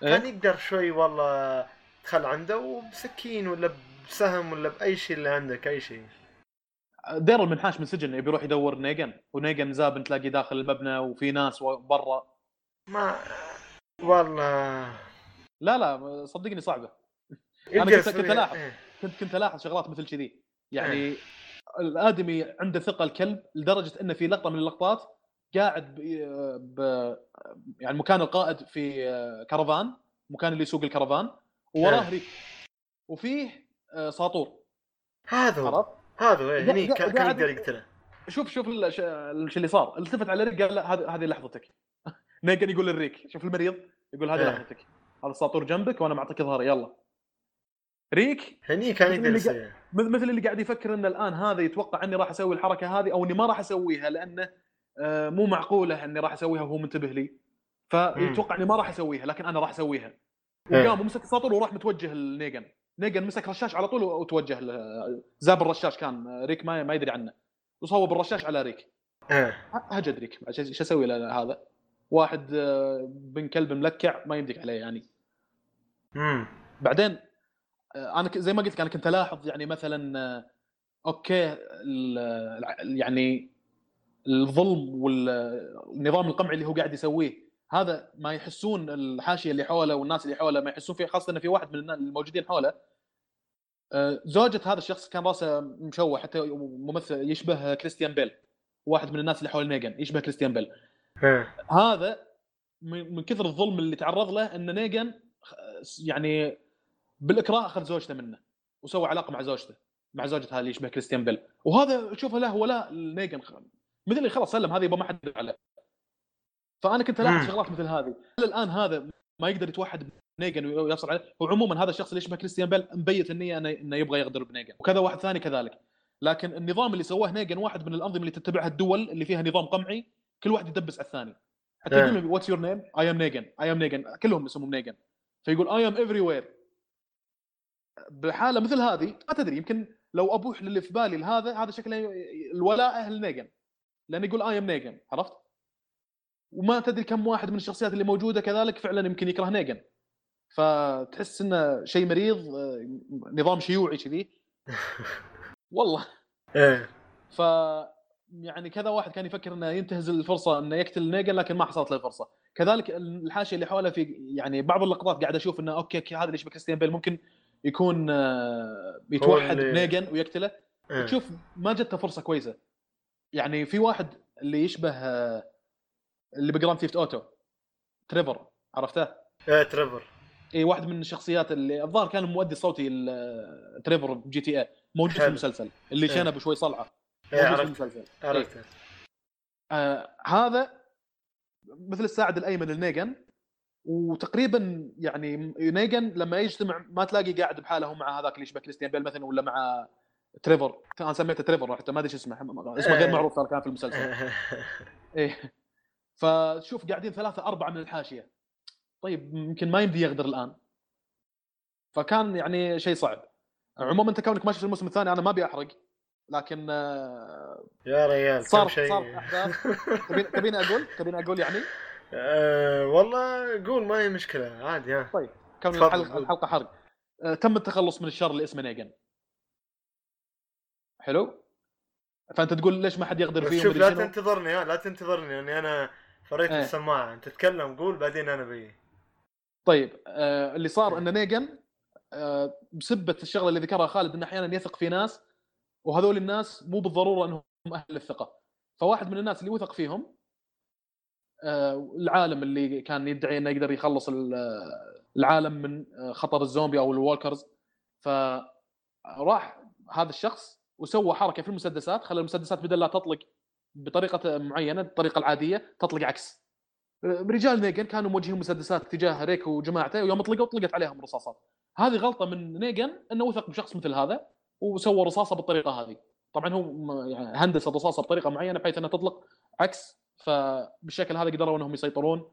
كان إيه؟ يقدر شوي والله تدخل عنده وبسكين ولا بسهم ولا بأي شيء اللي عندك أي شيء ديرل منحاش من سجن يبي يروح يدور نيجن ونيجن زابن تلاقيه داخل المبنى وفي ناس برا ما والله لا لا صدقني صعبة يقدر كنت- كنت ألاحظ. إيه. كنت كنت ألاحظ شغلات مثل كذي يعني الآدمي عنده ثقة الكلب لدرجة انه في لقطة من اللقطات قاعد ب... ب... يعني مكان القائد في كرفان مكان اللي يسوق الكرفان ووراه إيه. ريك وفيه آه، ساطور. هذا هو. عرفت؟ هذا هو هني قا- كان يقدر يقتله. شوف شوف الش- الشيء اللي صار. التفت على ريك قال لا هذه هذه لحظتك. <laughs> نيجن يقول للريك شوف المريض يقول هذه إيه. لحظتك. هذا الساطور جنبك وأنا معطيك ظهري يلا. ريك؟ هني كان مثل يقدر مثل اللي قاعد يفكر ان الآن هذا يتوقع إني راح أسوي الحركة هذه أو إني ما راح أسويها لأنه آه، مو معقولة إني راح أسويها وهو منتبه لي. فيتوقع إني ما راح أسويها لكن أنا راح أسويها. إيه. وقام ومسك الساطور وراح متوجه لنيجن نيجن مسك رشاش على طول وتوجه زاب الرشاش كان آه، ريك ما ما يدري عنه. وصوب الرشاش على ريك. إيه. هجد ريك. إيش إيش أسوي هذا؟ واحد آه، بن كلب ملكع ما يمديك عليه يعني. بعدين آه، أنا زي ما قلت أنا كنت ألاحظ يعني مثلا آه، okay يعني الظلم والنظام القمعي اللي هو قاعد يسويه. هذا ما يحسون الحاشية اللي حوله والناس اللي حوله ما يحسون فيه خاصة انه في واحد من الموجودين حوله. آه، زوجة هذا الشخص كان راسه مشوه حتى ممثل يشبه كريستيان بيل. واحد من الناس اللي حول نيجن يشبه كريستيان بيل. هذا من كثر الظلم اللي تعرض له إن نيجن يعني بالإكراه أخذ زوجته منه وسوى علاقة مع زوجته مع زوجته اللي يشبه كريستيان بيل. وهذا شوفه له ولاء نيجن مثل اللي خلاص سلم هذه يبغى ما حد عليه فأنا كنت ألاحظ شغلات مثل هذه. الآن هذا ما يقدر يتوحد بنيجن ويصل عليه؟ وعموما هذا الشخص اللي يشبه كريستيان بيل مبيت النيه إنه يبغى يغدر بنيجن وكذا واحد ثاني كذلك. لكن النظام اللي سواه نيجن واحد من الأنظمة اللي تتبعها الدول اللي فيها نظام قمعي كل واحد يدبس على الثاني. حتى يقول what's your name I am Negan I am Negan كلهم اسمهم نيجن فيقول I am everywhere بحالة مثل هذه ما تدري يمكن لو أبوح للي في بالي لهذا هذا شكله الولاء أهل نيجن لأنه يقول I am Negan عرفت؟ وما تدري كم واحد من الشخصيات اللي موجودة كذلك فعلا يمكن يكره نيجن فتحس إنه شيء مريض آه، نظام شيوعي كذي. <laughs> والله. إيه. ف يعني كذا واحد كان يفكر إنه ينتهز الفرصة إنه يقتل نيجن لكن ما حصلت له الفرصه كذلك الحاشية اللي حوله في يعني بعض اللقطات قاعد أشوف إنه okay هذا اللي يشبه كريستيان بيل ممكن يكون آه، يتوحد بنيجن ويقتله. آه. تشوف ما جته فرصة كويسة. يعني في واحد اللي يشبه آه، اللي ب Grand Theft Auto تريفر عرفته؟ إيه تريفر. اي واحد من الشخصيات اللي الظاهر كان المؤدي الصوتي تريفر ب GTA موجود في المسلسل اللي إيه. شنب شوي صلعة. موجود إيه في المسلسل. عرفته إيه. آه هذا مثل الساعد الأيمن لنيجن وتقريبا يعني نيجن لما يجتمع ما تلاقي قاعد بحاله مع هذاك اللي يشبه كريستيان بيل مثلا ولا مع تريفر. أنا سميته تريفر حتى ما أدري شو اسمه اسمه غير معروف ترى كان في المسلسل. <laughs> إيه. فشوف قاعدين ثلاثة أربعة من الحاشية. طيب يمكن ما يمدي يغدر الآن. فكان يعني شيء صعب. عموما أنت كونك ما شفت الموسم الثاني أنا ما أبي أحرق. لكن آه، يا ريال صار شيء. صار أحداث. تبيني أقول؟ تبيني أقول يعني؟ <laughs> أه والله قول ما هي مشكلة. عادي ها. طيب كون الحلقة الحلقة حرق. أه تم التخلص من الشر اللي اسمه نيجن. حلو؟ فأنت تقول ليش ما حد يغدر فيهم شوف لا تنتظرني لا تنتظرني اني أنا فريت إيه. السماعة. أنت تتكلم قول بعدين أنا بي. طيب آه اللي صار إن نيجن آه بسبة الشغلة اللي ذكرها خالد إنه أحيانا يثق في ناس وهذول الناس مو بالضرورة إنهم أهل الثقة. فواحد من الناس اللي وثق فيهم آه العالم اللي كان يدعي إنه يقدر يخلص العالم من آه، خطر الزومبي أو ال walkers فراح هذا الشخص وسوى حركة في المسدسات خلى المسدسات بدل لا تطلق بطريقة معينة الطريقة العادية تطلق عكس. رجال نيجن كانوا موجهين مسدسات تجاه ريك وجماعته ويوم طلقوا طلقت عليهم رصاصات. هذه غلطة من نيجن إنه وثق بشخص مثل هذا وسوى رصاصة بالطريقة هذه. طبعا هو يعني هندس الرصاصة بطريقة معينة بحيث إنها تطلق عكس فبالشكل هذا قدروا إنهم يسيطرون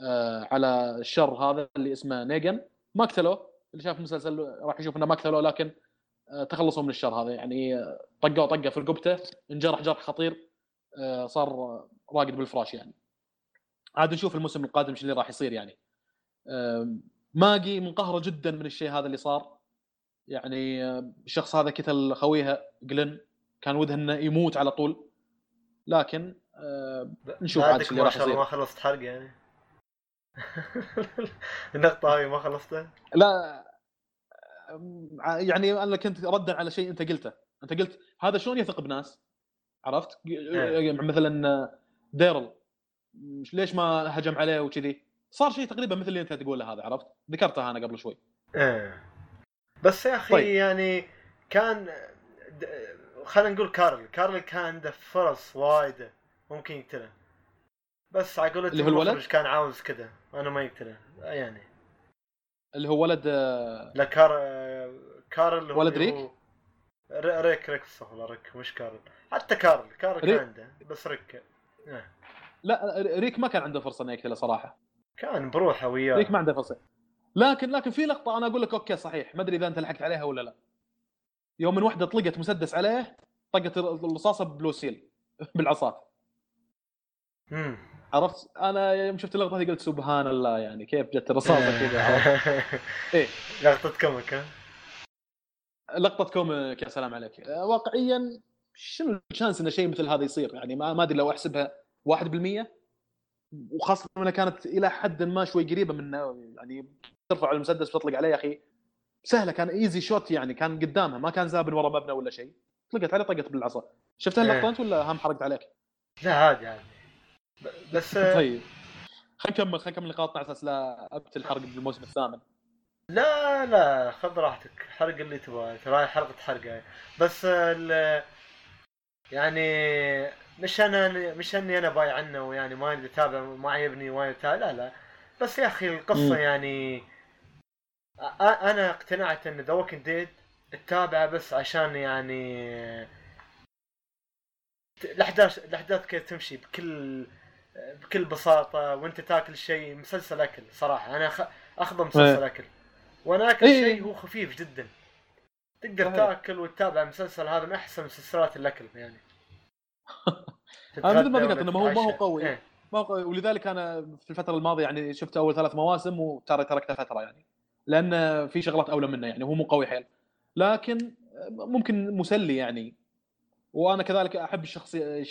آه، على الشر هذا اللي اسمه نيجن ما قتلوه اللي شاف المسلسل راح يشوف إنه ما قتلوه لكن تخلصوا من الشر هذا. يعني آه، طقوا طقة في رقبته انجرح جرح خطير صار راقد بالفراش يعني. عاد نشوف الموسم القادم إيش اللي راح يصير يعني. ماجي منقهره جدا من الشيء هذا اللي صار. يعني الشخص هذا قتل خويها جلن كان ودها إنه يموت على طول. لكن نشوف عاد اللي راح يصير. ما خلصت حرق يعني. <laughs> النقطة هاي ما خلصتها؟ لا يعني أنا كنت ردا على شيء أنت قلته، أنت قلت هذا شلون يثق بناس؟ عرفت؟ إيه. مثلا ديرل. ليش ما هجم عليه وكذي؟ صار شيء تقريبا مثل اللي أنت تقوله هذا عرفت؟ ذكرتها أنا قبل شوي. إيه. بس يا أخي طيب. يعني كان خلينا نقول كارل. كارل كان عنده فرص وايده ممكن يقتله. بس على قولة اللي هو الولد؟ كان عاوز كذا أنا ما يقتله. يعني اللي هو ولد لا كار كارل ولد ريك؟ ريك ريك والله ريك مش كارل. حتى كارل كارل كان عنده بس ريك. آه. لا ريك ما كان عنده فرصة إنه يقتله صراحة. كان بروحه وياه. ريك ما عنده فرصة. لكن لكن في لقطة أنا أقول لك okay صحيح ما أدري إذا أنت لحقت عليها ولا لا. يوم من وحدة طلقت مسدس عليه طقت الرصاصة بلوسيل <laughs> بالعصا. امم عرفت؟ أنا يوم شفت اللقطة هذه قلت سبحان الله يعني كيف جت الرصاصه <laughs> كذا إيه. لقطة comic ها؟ لقطة comic يا سلام عليك. واقعيا شنو ال chance إن شيء مثل هذا يصير؟ يعني ما أدري لو أحسبها 1% وخاصة انها كانت إلى حد ما شوي قريبة من يعني ترفع المسدس وتطلق عليه يا أخي سهلة كان ايزي شوت يعني كان قدامها ما كان زابن ورا مبنى ولا شيء. طلقت عليه طقت بالعصا. شفت اللقطة أنت ولا هم حرقت عليك؟ لا عادي عادي. بس طيب. خلينا نكمل خلينا نكمل نقاطنا على أساس لا أبت الحرق بالموسم الثامن. لا لا خذ راحتك. حرق اللي تبغاه. ترى حلقه حرقة بس يعني مش أنا مش أني أنا بايع عنه ويعني ما أتابع ما عجبني وايد لا لا. بس يا أخي القصة م. يعني أنا اقتنعت إن The Walking Dead تتابعه بس عشان يعني الأحداث الأحداث كيف تمشي بكل بكل بساطة وأنت تاكل شيء مسلسل أكل صراحة. أنا اخذه مسلسل أكل. وأنا أكل إيه. شيء هو خفيف جدا. تقدر. تاكل وتتابع المسلسل هذا من أحسن مسلسلات الأكل يعني. <laughs> أنا مثل ما ذكرت إنه ما هو ما هو قوي. إيه. ما هو قوي. ولذلك أنا في الفترة الماضية يعني شفت أول ثلاث مواسم وترى تركته فترة يعني. لأن في شغلات أولى منه يعني. هو مو قوي حيل. لكن ممكن مسلي يعني. وأنا كذلك أحب الشخصيه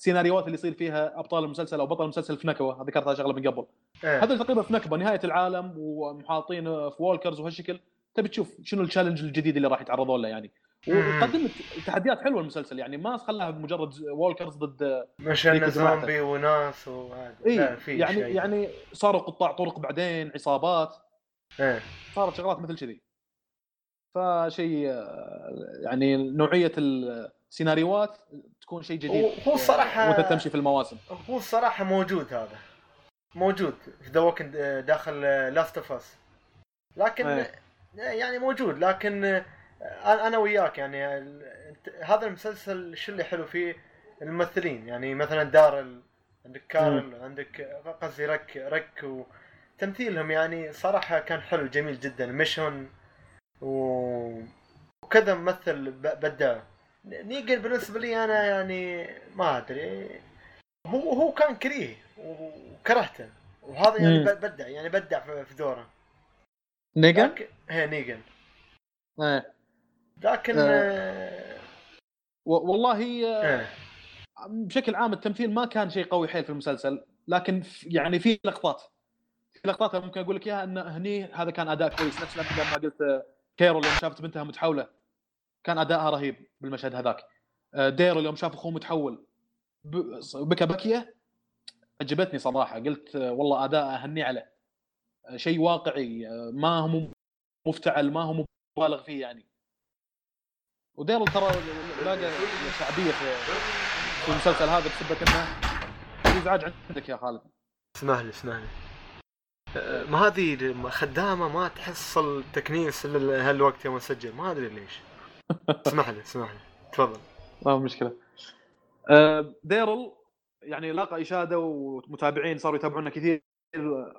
السيناريوهات اللي يصير فيها أبطال المسلسل أو بطل المسلسل في نكبه ذكرتها شغلة من قبل. إيه. هذا تقريبا في نكبه نهاية العالم ومحاطين في walkers وهالشكل. تبي تشوف شنو ال challenge الجديد اللي راح يتعرضون له يعني. وقدمت تحديات حلوة المسلسل يعني ما خلاها مجرد walkers ضد مش إنه زومبي وناس وهذا. إيه يعني شيء. يعني صاروا قطاع طرق بعدين عصابات. إيه. صارت شغلات مثل كذي. فشيء يعني نوعية السيناريوهات تكون شيء جديد. هو الصراحه وانت تمشي في المواسم. هو الصراحه موجود هذا. موجود في The داخل Last of Us لكن أيه. يعني موجود لكن أنا وياك يعني هذا المسلسل شو اللي حلو فيه؟ الممثلين. يعني مثلا دارل عندك كارل عندك قصدي ريك ريك وتمثيلهم يعني صراحة كان حلو جميل جدا. ميشون و... وكذا ممثل بدع نيجن بالنسبة لي أنا يعني ما أدري. هو هو كان كريه وكرهته. وهذا يعني بدع يعني بدع في دوره. نيجن؟ هي نيجن إيه. لكن آه. آه والله آه. بشكل عام التمثيل ما كان شيء قوي حيل في المسلسل. لكن يعني في لقطات. في لقطات ممكن أقول لك إياها إن هني هذا كان أداء كويس. نفس لما قلت كيرول يوم شافت بنتها متحولة. كان ادائها رهيب بالمشهد هذاك. آه، ديرل يوم شاف أخوه متحول. بكى بكية. عجبتني صراحة. قلت آه، والله اداء أهني عليه. شيء واقعي. ما هو مفتعل ما هو مبالغ فيه يعني. وديرل ترى لاقى شعبية في في المسلسل هذا بسبب إنه في ازعاج عندك يا خالد. اسمح لي اسمح لي ما هذه خدامه ما تحصل تكنيس الا هالوقت يوم اسجل ما أدري ليش. اسمح لي اسمح لي تفضل. ما مشكلة. أه، ديرل يعني لاقى إشادة ومتابعين صاروا يتابعونا كثير.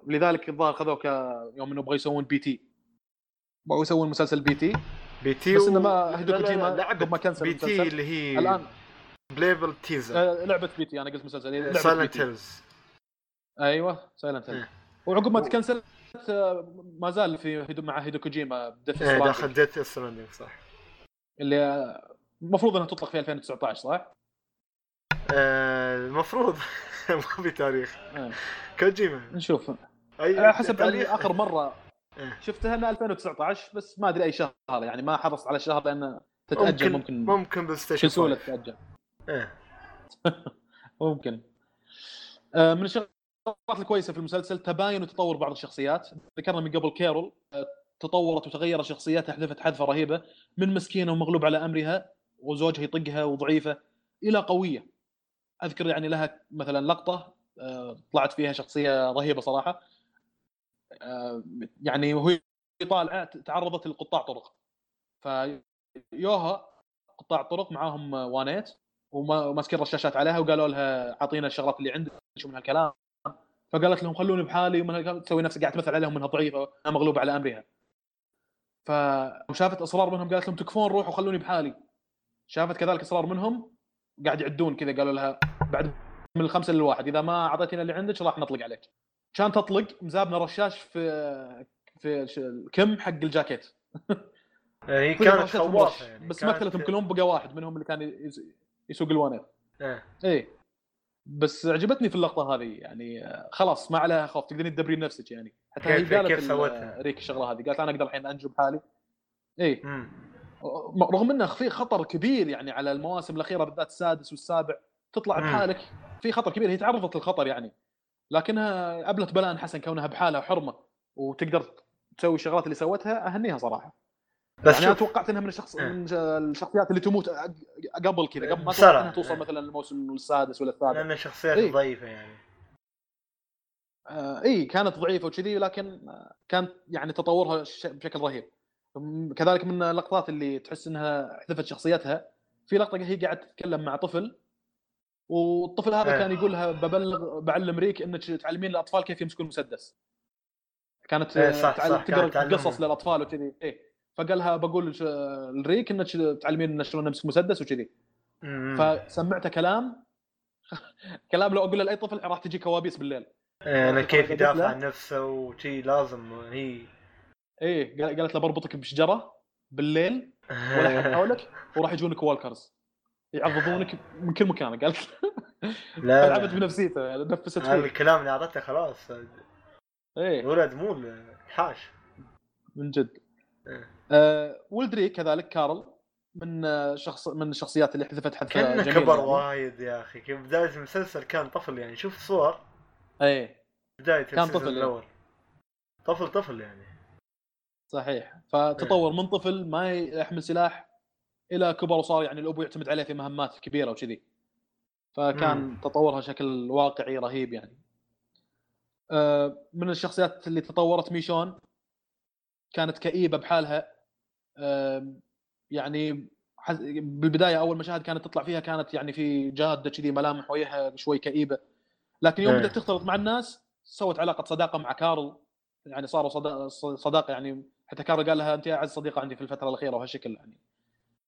لذلك الظاهر خذوك يوم إنه يبغوا يسوون بي تي. بغوا يسوون مسلسل بي تي. بي تي بس إنه ما هيدو كوجيما ما كنسل بي تي اللي هي الان بليبل تيزر آه لعبه بي تي أنا قلت مسلسل. سايلنت هيلز أيوه Silent Hills وعقب ما تكنسلت آه، ما زال في هيديو مع هيديو كوجيما إيه داخل Death صح. اللي المفروض إنها تطلق في 2019 صح؟ آه المفروض. <laughs> ما في تاريخ. آه. كوجيما. نشوف. أي حسب آخر مرة إيه. شفتها انها 2019 بس ما أدري أي شهر يعني ما حرصت على الشهر لأن تتأجل ممكن ممكن, ممكن بسهولة تتأجل. إيه. <laughs> ممكن. آه من الشغلات الكويسة في المسلسل تباين وتطور بعض الشخصيات. ذكرنا من قبل كيرول. تطورت وتغير شخصيتها حذفت حذفة رهيبة من مسكينة ومغلوب على أمرها وزوجها يطقها وضعيفة إلى قوية. أذكر يعني لها مثلا لقطة آه، طلعت فيها شخصية رهيبة صراحة. آه، يعني وهي طالعة تعرضت لقطاع طرق. فيوها قطاع طرق معاهم وانيت وماسكين رشاشات عليها وقالوا لها أعطينا الشغلات اللي عندك شو من هالكلام؟ فقالت لهم خلوني بحالي ومن تسوي نفسها قاعد تمثل عليهم انها ضعيفه مغلوبة على أمرها. فشافت أصرار منهم قالت لهم تكفون روحوا خلوني بحالي. شافت كذلك أصرار منهم قاعد يعدون كذا قالوا لها بعد من الخمسة للواحد إذا ما أعطيتنا اللي عندك راح نطلق عليك. كان تطلق مزابنا رشاش في في الكم حق الجاكيت. <laughs> هي كانت خوافه يعني بس ما كلهم كلهم بقى واحد منهم اللي كان يسوق الوانيت إيه. إيه. بس عجبتني في اللقطة هذه يعني خلاص ما عليها خوف تقدرين تدبرين نفسك يعني حتى هي كيف قالت كيف سوتها؟ ريك الشغلة هذه قالت أنا أقدر الحين انجو بحالي اي. رغم إنه في خطر كبير يعني على المواسم الأخيرة بالذات السادس والسابع تطلع مم. بحالك في خطر كبير هي تعرضت للخطر يعني لكنها قبلت بلاء حسن كونها بحالها وحرمه وتقدر تسوي الشغلات اللي سوتها أهنيها صراحة بس يعني أنا توقعت إنها من الشخص إيه. من الشخصيات اللي تموت قبل كذا قبل ما. توقعت انها توصل إيه. مثلا الموسم السادس ولا السابع لأن شخصيات إيه. ضعيفة يعني آه إي كانت ضعيفة وكذي لكن آه، كانت يعني تطورها بشكل رهيب كذلك من اللقطات اللي تحس إنها حذفت شخصيتها في لقطة هي قاعدة تتكلم مع طفل والطفل هذا. كان يقول لها ببلغ بعلم ريك إنك تعلمين الأطفال كيف يمسكون مسدس كانت إيه، آه، صح، تقرأ. قصص للأطفال وكذي إيه فقال لها بقول لريك انك تعلمين شلون نمسك مسدس وكذي. فسمعته كلام. <laughs> كلام لو أقول لأي طفل راح تجي كوابيس بالليل. إيه، أنا كيف يدافع. عن نفسه وشي لازم هي. إيه قال- قالت له بربطك بشجرة بالليل ولا حد <laughs> حولك وراح يجونك والكرز يعضضونك من كل مكان قالت <laughs> لا لعبت بنفسيته يعني نفست فيه. الكلام اللي اعطته خلاص. إيه. الولد مو حاش. من جد. إيه. آه ولد ريك كذلك كارل من آه، شخص من الشخصيات اللي حذفت كأنه جميلة كبر يعني. وايد يا أخي. كيف بداية المسلسل كان طفل يعني. شوف صور إيه. بداية كان طفل، إيه. الأول. طفل طفل يعني. صحيح. فتطور من طفل ما يحمل سلاح إلى كبر وصار يعني الابو يعتمد عليه في مهمات كبيرة وكذي. فكان مم. تطورها بشكل واقعي رهيب يعني. آه، من الشخصيات اللي تطورت ميشون كانت كئيبة بحالها. يعني بالبداية أول مشاهد كانت تطلع فيها كانت يعني في جادة كذي ملامح وجهها شوي كئيبة. لكن يوم إيه. بدأت تختلط مع الناس سوت علاقة صداقة مع كارل. يعني صاروا صدا- صداقة يعني حتى كارل قال لها أنت اعز صديقة عندي في الفترة الأخيرة وهالشكل يعني.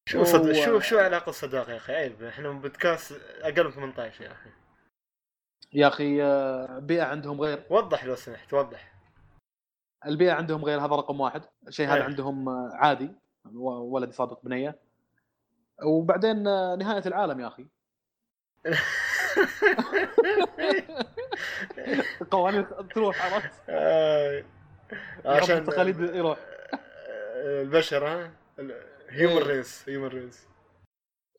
شو صد... و- شو شو علاقة الصداقة يا أخي؟ عيب إحنا بودكاست أقل من 18 يا أخي. يا أخي آه، بيئة عندهم غير. وضح لو سمحت وضح. البيئة عندهم غير هذا رقم واحد. الشيء هذا إيه. عندهم آه، عادي. ولد يصادق بنية. وبعدين آه، نهاية العالم يا أخي. <laughs> قوانين تروح عرفت؟ آه، عشان التقاليد يروح. البشر ها؟ هيومن. ريس هيومن ريس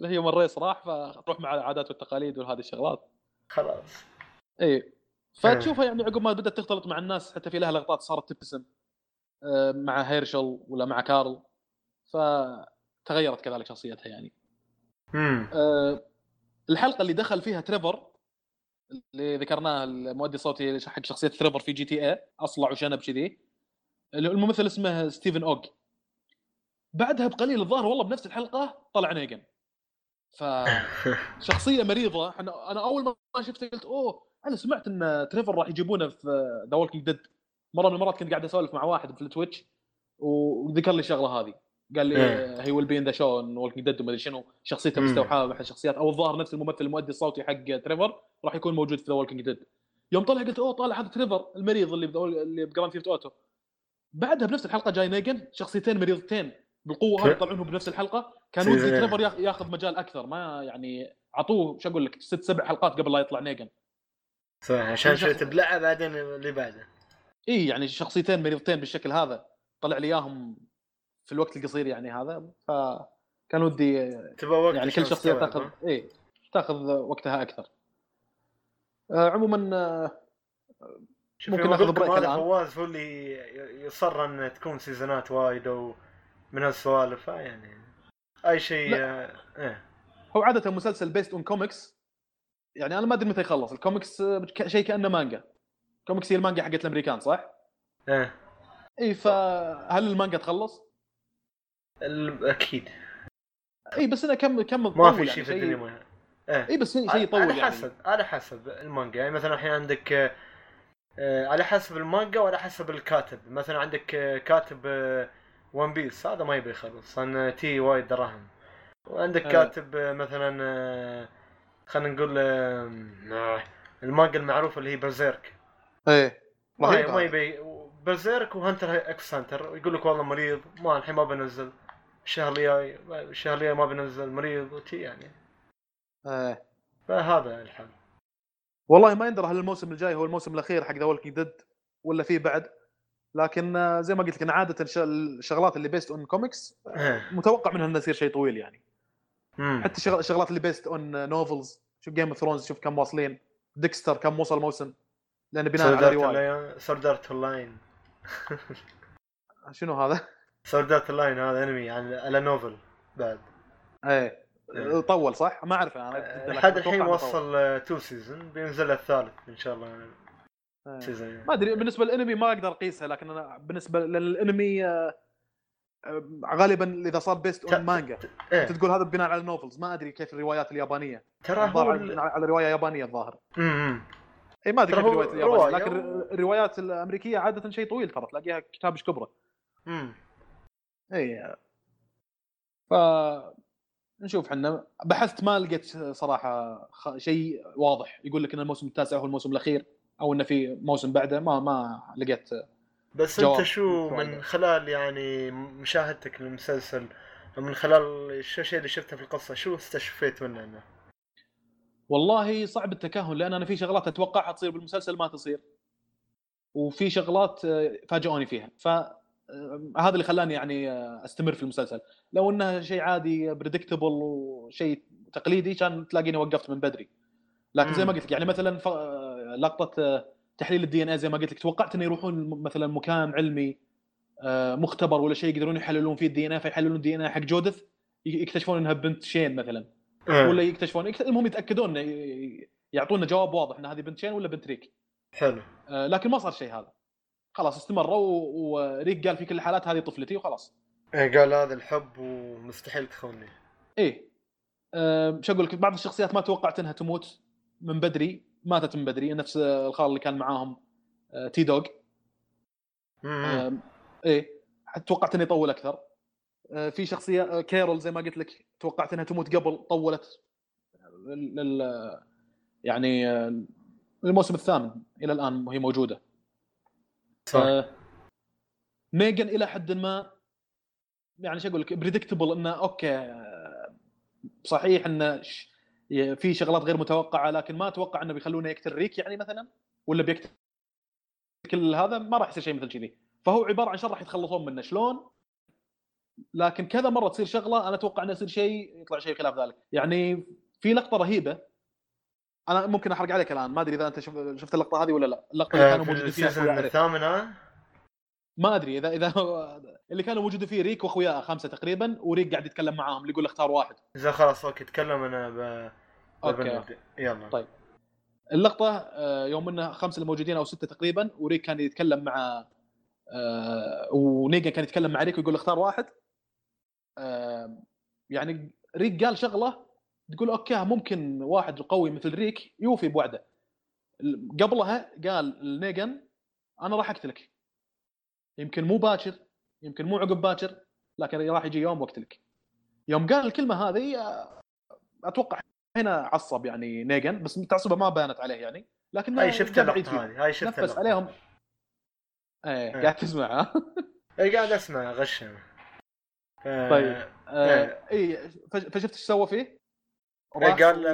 اللي هي من الريس راح فتروح مع العادات والتقاليد وهذه الشغلات. خلاص. اي فتشوفها يعني عقب ما بدأت تختلط مع الناس حتى في لها لقطات صارت تبتسم آه، مع هيرشل ولا مع كارل. فتغيرت كذلك شخصيتها يعني. امم الحلقة اللي دخل فيها تريفر اللي ذكرناه المؤدي الصوتي حق شخصية تريفر في GTA أصلع وشنب كذي الممثل اسمه ستيفن أوغ بعدها بقليل الظاهر والله بنفس الحلقة طلع نيجن فشخصيه <laughs> مريضة. أنا أول ما شفته قلت أوه أنا سمعت إن تريفر راح يجيبونه في The Walking Dead مرة من المرات كنت قاعد أسولف مع واحد في ال Twitch وذكر لي الشغلة هذه. قال لي إيه. he will be in the show in Walking Dead وما شنو. شخصيته. مستوحاة من الشخصيات. أو الظاهر نفس الممثل المؤدي الصوتي حق تريفر راح يكون موجود في The Walking Dead يوم طلع قلت أوه طالع هذا تريفر المريض اللي. اللي ب Grand Theft Auto بعدها بنفس الحلقة جاي نيجن شخصيتين مريضتين بالقوة هذه يطلعونهم بنفس الحلقة. كان سيزن ودي إيه. تريفر ياخ- ياخذ مجال أكثر. ما يعني عطوه شو أقول لك ست سبع حلقات قبل لا يطلع نيجن صح عشان شخص- شوي تبلعه بعدين اللي بعده إي يعني شخصيتين مريضتين بالشكل هذا طلع لي إياهم في الوقت القصير يعني هذا فكان ودي تبغى وقت يعني كل شخصية تاخذ؟ إي تأخذ وقتها أكثر آه، عموما آه، ممكن نأخذ break الآن. فواز هو اللي يصر إن تكون سيزونات وايد أو من هالسوالف ها يعني أي شيء. آه، إيه هو عادة مسلسل based on comics يعني أنا ما أدري متى يخلص. الكوميكس شيء كأنه مانجا. كوميكس هي المانجا حقت الأمريكان صح؟ إيه. إي فهل المانجا تخلص؟ أكيد. إي بس أنا كم كم ما تطول في يعني شيء في الدنيا ما إيه. إي بس شيء يطول على يعني. حسب على حسب المانجا. يعني مثلا الحين عندك آه، على حسب المانجا وعلى حسب الكاتب. مثلا عندك آه، كاتب One Piece هذا ما يبي يخلص. لأن تي وايد دراهم. وعندك إيه. كاتب مثلا خلينا نقول آه، المانجا المعروفة اللي هي Berserk إيه ما. يبي Berserk و Hunter x Hunter يقول لك والله مريض ما الحين ما بنزل. الشهر الجاي الشهر الجاي ما بنزل مريض وتي يعني. إيه. فهذا الحل. والله ما يندرى هل الموسم الجاي هو الموسم الأخير حق The Walking Dead ولا في بعد. لكن آه، زي ما قلت لك أنا عادة الشغلات اللي based on comics متوقع منها انها تصير شيء طويل يعني. مم. حتى الشغلات اللي based on novels شوف Game of Thrones شوف كم واصلين. Dexter كم وصل موسم. لأنه بناء على رواية. Sword Art Online شنو هذا؟ Sword Art Online هذا انمي يعني على novel بعد. إيه, إيه. طول صح؟ ما أعرف أنا لحد الحين وصل two season بينزل الثالث إن شاء الله. إيه. ما أدري بالنسبة للانمي ما أقدر أقيسها لكن أنا بالنسبة للانمي آه، آه، غالبا إذا صار based on manga؟ انت تقول هذا بناء على ال novels ما أدري كيف الروايات اليابانية. ترى هو على رواية يابانية الظاهر. اي ما أدري كيف الروايات اليابانية لكن الروايات الأمريكية عادة شيء طويل ترى. تلاقيها كتاب إيش كبره امم اي ف نشوف إحنا بحثت ما لقيت صراحة شيء واضح. يقول لك إن الموسم التاسع هو الموسم الأخير أو انه في موسم بعده. ما ما لقيت بس انت شو من خلال يعني مشاهدتك للمسلسل ومن خلال الشيء اللي شفته في القصة شو استشفيت منه؟ والله صعب التكهن لأن أنا في شغلات أتوقعها تصير بالمسلسل ما تصير. وفي شغلات فاجئوني فيها. ف آه، هذا اللي خلاني يعني أستمر في المسلسل. لو إنه شيء عادي بريدكتبل وشيء تقليدي كان تلاقيني وقفت من بدري. لكن زي ما قلت لك يعني مثلا لقطة تحليل ال DNA زي ما قلت لك توقعت إنه يروحون مثلا مكان علمي آه، مختبر ولا شيء يقدرون يحللون فيه ال DNA فيحللون ال DNA حق جوديث يكتشفون إنها بنت شين مثلا. أه. ولا يكتشفون المهم يتأكدون يعطونا جواب واضح إن هذه بنت شين ولا بنت ريك. حلو. آه، لكن ما صار شيء هذا. خلاص استمروا وريك قال في كل الحالات هذه طفلتي وخلاص. إيه قال هذا الحب ومستحيل تخوني. إيه. أه شو أقول لك بعض الشخصيات ما توقعت إنها تموت من بدري. ماتت من بدري نفس الخال اللي كان معاهم آه، تي دوغ. إيه توقعت إنه يطول أكثر. آه، في شخصية آه، كيرول زي ما قلت لك توقعت إنها تموت قبل طولت لل يعني الموسم الثامن إلى الآن وهي موجودة. صح. نيجن إلى حد ما يعني شو أقول لك predictable إنه okay صحيح إنه في شغلات غير متوقعة لكن ما أتوقع إنه بيخلونه يقتل ريك يعني مثلا ولا بيقتل كل هذا ما راح يصير شيء مثل كذي. فهو عبارة عن شر راح يتخلصون منه شلون؟ لكن كذا مرة تصير شغلة أنا أتوقع إنه يصير شيء يطلع شيء خلاف ذلك. يعني في لقطة رهيبة أنا ممكن أحرق عليك الآن ما أدري إذا أنت شفت اللقطة هذه ولا لا. اللقطة اللي آه، كانوا موجودين فيها الثامنه ما أدري إذا إذا اللي كانوا موجودين فيه ريك واخوياه خمسة تقريبا وريك قاعد يتكلم معاهم اللي يقول اختار واحد. إذا خلاص okay تكلم أنا ب... okay. يلا. طيب. اللقطة آه، يوم إنه خمسة الموجودين أو ستة تقريبا وريك كان يتكلم مع آه، ونيجن كان يتكلم مع ريك ويقول اختار واحد. يعني ريك قال شغلة تقول okay ممكن واحد قوي مثل ريك يوفي بوعده. قبلها قال لنيجن أنا راح أقتلك. يمكن مو باكر يمكن مو عقب باكر لكن راح يجي يوم واقتلك يوم قال الكلمة هذه أتوقع هنا عصب يعني نيجن بس تعصبة ما بانت عليه يعني لكن هاي شفت اللقطة هذه هاي شفت نفس عليهم. إيه قاعد تسمع ها؟ <laughs> اي قاعد أسمع غشم. آه، طيب آه اي فشفت إيش سوى فيه؟ راح قال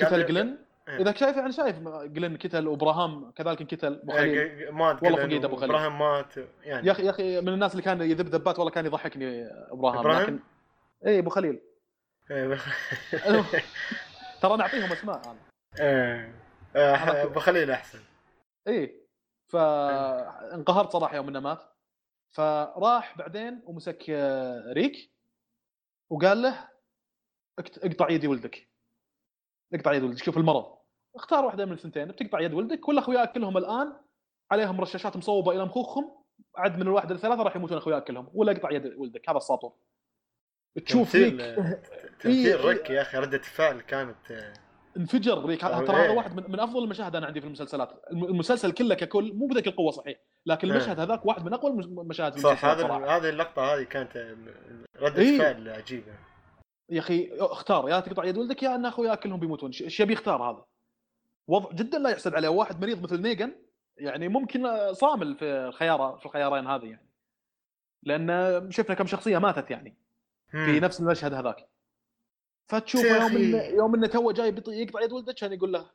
قتل جلن؟ إيه. إذا شايف يعني شايف جلن كتل وإبراهام كذلك كتل أبو خليل. إيه، مات والله فقيد أبو خليل. إبراهام مات يعني. يا أخي يا أخي من الناس اللي كان يذب ذبات والله كان يضحكني إبراهام, إبراهيم؟ لكن اي أبو خليل. إيه، <laughs> ترى نعطيهم أسماء أنا. إيه أبو خليل أحسن. إيه فانقهرت صراحة يوم إنه مات. فراح بعدين ومسك آه، ريك وقال له اقطع يدي ولدك. اقطع يد ولدك شوف المرض. اختار واحدة من الثنتين بتقطع يد ولدك ولا أخوياك كلهم الآن عليهم رشاشات مصوبة إلى مخوخهم عد من الواحد للثلاثه راح يموتون أخوياك كلهم ولا اقطع يد ولدك هذا الساطور تشوف ريك تمثيل ريك يا أخي رده فعل كانت انفجر ريك ترى هذا إيه. واحد من, من أفضل المشاهد أنا عندي في المسلسلات المسلسل كله ككل مو بذيك القوة صحيح لكن إيه. المشهد هذاك واحد من أقوى المشاهد في صح هذا هذه اللقطة هذه كانت رده إيه؟ فعل عجيبة يا أخي اختار يا تقطع يد ولدك يا أن أخوياك كلهم بيموتون إيش يبي يختار هذا وضع جدا لا يحسد عليه. واحد مريض مثل نيجن يعني ممكن صامل في الخيار في الخيارين هذه يعني. لأن شفنا كم شخصية ماتت يعني في نفس المشهد هذاك. فتشوف يوم إن يوم إنه تو جاي يقطع يد ولده كان يقول له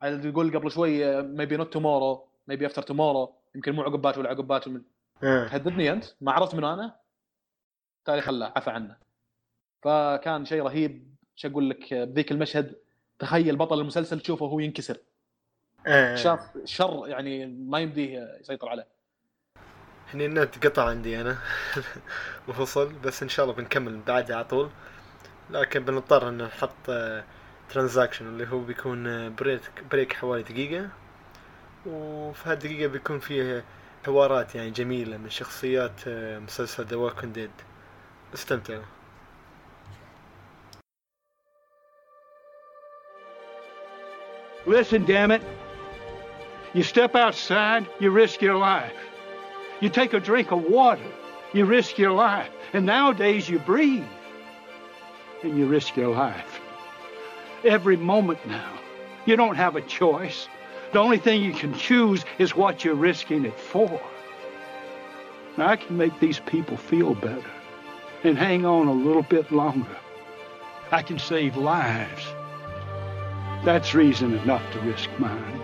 تقول قبل شوي maybe not tomorrow maybe after tomorrow يمكن مو عقب باكر ولا عقب باكر من. تهددني أنت؟ ما عرفت من أنا؟ تالي خلاه عفى عنه. فكان شيء رهيب. شو أقول لك؟ بذيك المشهد تخيل بطل المسلسل تشوفه هو ينكسر. إيه. شاف شر يعني ما يمديه يسيطر عليه. هني النت قطع عندي أنا. <laughs> مفصل بس إن شاء الله بنكمل بعدها على طول. لكن بنضطر إن نحط transaction اللي هو بيكون break break حوالي دقيقة. وفي هالدقيقة بيكون فيه حوارات يعني جميلة من شخصيات آه، مسلسل ذا ديد استمتعوا. Listen, damn it. You step outside, you risk your life. You take a drink of water, you risk your life. And nowadays you breathe and you risk your life. Every moment now. You don't have a choice. The only thing you can choose is what you're risking it for. Now, I can make these people feel better and hang on a little bit longer. I can save lives. That's reason enough to risk mine.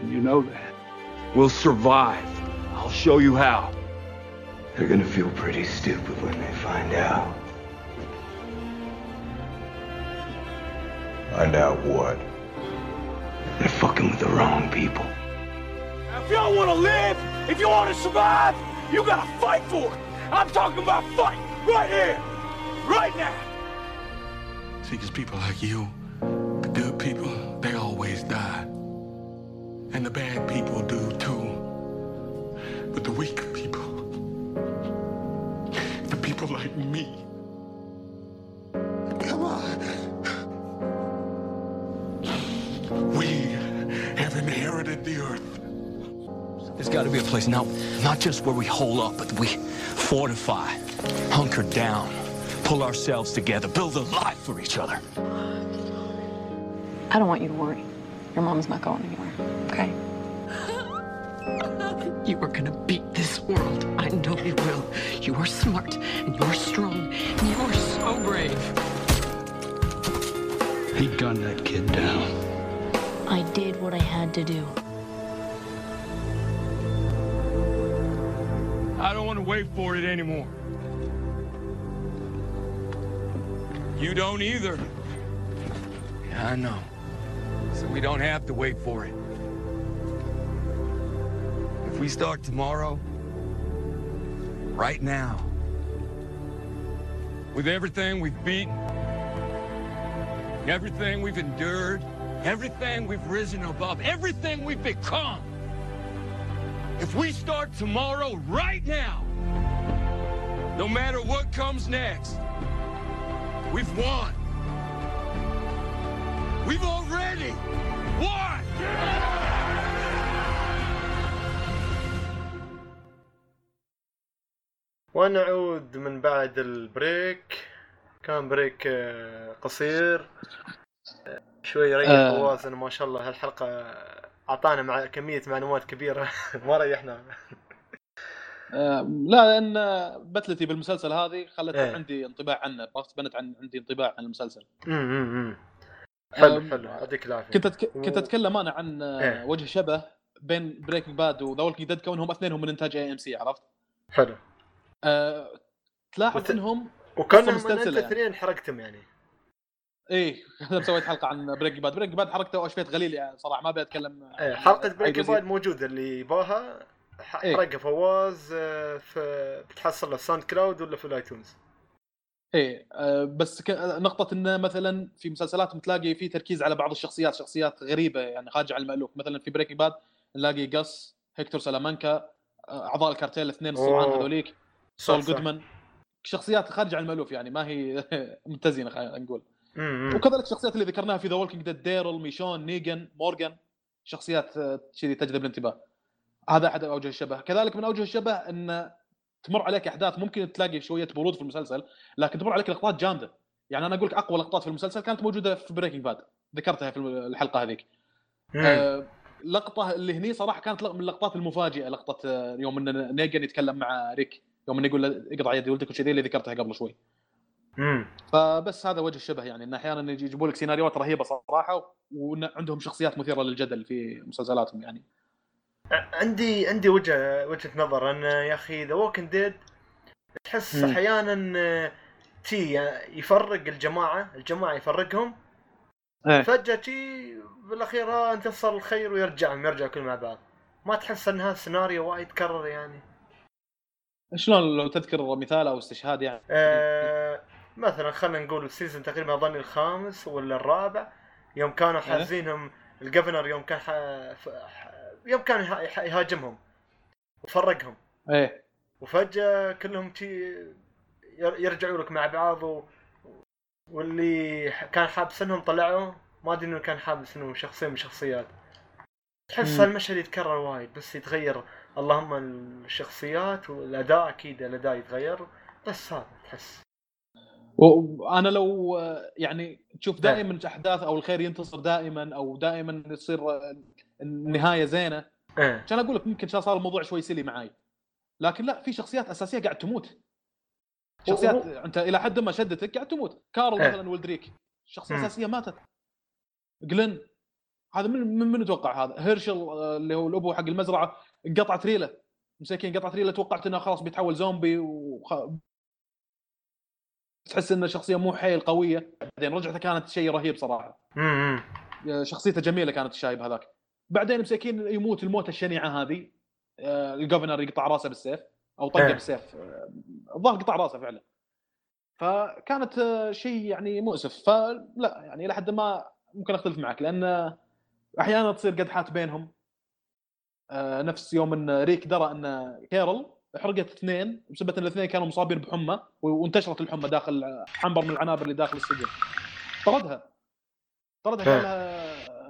And you know that. We'll survive. I'll show you how. They're gonna feel pretty stupid when they find out. Find out what? They're fucking with the wrong people. If y'all want to live, if you want to survive, you gotta fight for it. I'm talking about fight right here, right now. See, because people like you, the good people, they always die. And the bad people do too. But the weak people, the people like me, come on. We have inherited the earth. There's got to be a place now, not just where we hole up, but we fortify, hunker down, pull ourselves together, build a life for each other. I don't want you to worry. Your mom's not going anywhere, okay? <laughs> You are gonna beat this world. I know you will. You are smart and you're strong and you are so brave. He gunned that kid down. I did what I had to do. I don't want to wait for it anymore. You don't either. Yeah, I know. So we don't have to wait for it. If we start tomorrow, right now, with everything we've beaten, everything we've endured, everything we've risen above, everything we've become, if we start tomorrow, right now, no matter what comes next, we've won. We've already won! ونعود من بعد ال break كان break آه، قصير آه، شوي ريح آه. فواز انه ما شاء الله هالحلقة أعطانا مع كمية معلومات كبيرة <laughs> ما ريحنا آه، لا لأن بتلتي بالمسلسل هذه خلت إيه. عندي انطباع عنه عرفت بنت عن عندي انطباع عن المسلسل امم حلو حلو يعطيك العافية كنت أتك... كنت أتكلم أنا عن إيه. وجه شبه بين بريكنج باد وذا وولكينج ديد كونهم أثنينهم من إنتاج اي ام سي عرفت؟ حلو أه... تلاحظ وت- إنهم وكانهم مستلسلة يعني. اثنين حرقتم يعني إيه <laughs> أنا سويت حلقة عن بريكنج باد بريكنج باد حركته واشفيت غليل يعني صراحة ما أبي أتكلم إيه حلقه بريك. باد موجودة اللي يباها ح- إيه. فواز آه، في بتحصل له ساوند كلاود ولا في الايتونز؟ إيه آه، بس ك... نقطة إنه مثلا في مسلسلات تلاقي في تركيز على بعض الشخصيات شخصيات غريبة يعني خارجة عن المألوف. مثلا في بريكنج باد نلاقي قص هيكتور سلامانكا آه، أعضاء الكارتيل الاثنين الصبعان أوه. هذوليك. سول. جودمان شخصيات خارجة عن المألوف يعني ما هي <laughs> متزنة خلينا نقول. وكذلك الشخصيات اللي ذكرناها في ذا وولكينج ديد ديرل ميشون نيجن مورغان شخصيات آه، كذي تجذب الانتباه. هذا أحد أوجه الشبه. كذلك من أوجه الشبه إن تمر عليك أحداث ممكن تلاقي شوية برود في المسلسل لكن تمر عليك لقطات جامدة. يعني أنا أقول لك أقوى لقطات في المسلسل كانت موجودة في بريكنج باد ذكرتها في الحلقة هذيك. آه، لقطة اللي هني صراحة كانت من اللقطات المفاجئة لقطة آه، يوم إن نيجن يتكلم مع ريك يوم انه يقول له اقطع يد ولدك وشذي اللي ذكرتها قبل شوي. فبس هذا وجه الشبه يعني. إن أحيانا يجيبوا لك سيناريوهات رهيبة صراحة وعندهم شخصيات مثيرة للجدل في مسلسلاتهم يعني. عندي عندي وجهه وجهة نظر. أن يا أخي ذا ووكينج ديد تحس. أحيانا تي يفرق الجماعة الجماعة يفرقهم. إيه. فجأة تي بالأخير انتصر الخير ويرجعهم يرجعوا كل مع بعض. ما تحس أن هذا السيناريو وايد تكرر يعني؟ شلون لو تذكر مثال أو استشهاد يعني؟ آه مثلا خلينا نقول ال season تقريبا اظني الخامس ولا الرابع يوم كانوا إيه. حازينهم الجفنر يوم كان يوم كان يهاجمهم. وفرقهم. إيه. وفجأة كلهم تي ير- يرجعوا لك مع بعض و... واللي كان حابسنهم طلعوا. ما أدري إنه كان حابس انه شخصيه من الشخصيات تحس. هالمشهد يتكرر وايد بس يتغير. اللهم الشخصيات والأداء أكيد الأداء يتغير بس هذا تحس. وأنا لو يعني تشوف نعم. دائما احداث أو الخير ينتصر دائما أو دائما يصير النهاية زينة. إيه. كان أقول لك ممكن صار الموضوع شوي سلي معاي. لكن لا في شخصيات أساسية قاعد تموت. شخصيات أنت إلى حد ما شدتك قاعد تموت. كارل إيه. مثلا ولدريك. الشخصيه مم. الاساسيه ماتت. جلن هذا من من, من أتوقع هذا؟ هيرشل آه، اللي هو الأبو حق المزرعة انقطعت ريلة. مساكين انقطعت ريلة توقعت انه خلاص بيتحول زومبي وخ... تحس انه شخصيه مو حيل قوية. بعدين رجعته كانت شيء رهيب صراحة. شخصيته جميلة كانت الشايب هذاك. بعدين مساكين يموت الموت الشنيعة هذه آه، الجفنر يقطع راسه بالسيف أو طقه إيه. بالسيف. آه، الظاهر قطع راسه فعلا. فكانت آه، شيء يعني مؤسف. فلا يعني إلى حد ما ممكن أختلف معك لأن أحيانا تصير قدحات بينهم. نفس يوم إن ريك درى إن كيرل حرقت اثنين بسبب إن الاثنين كانوا مصابين بحمى وانتشرت الحمى داخل عنبر من العنابر اللي داخل السجن. طردها. طردها لها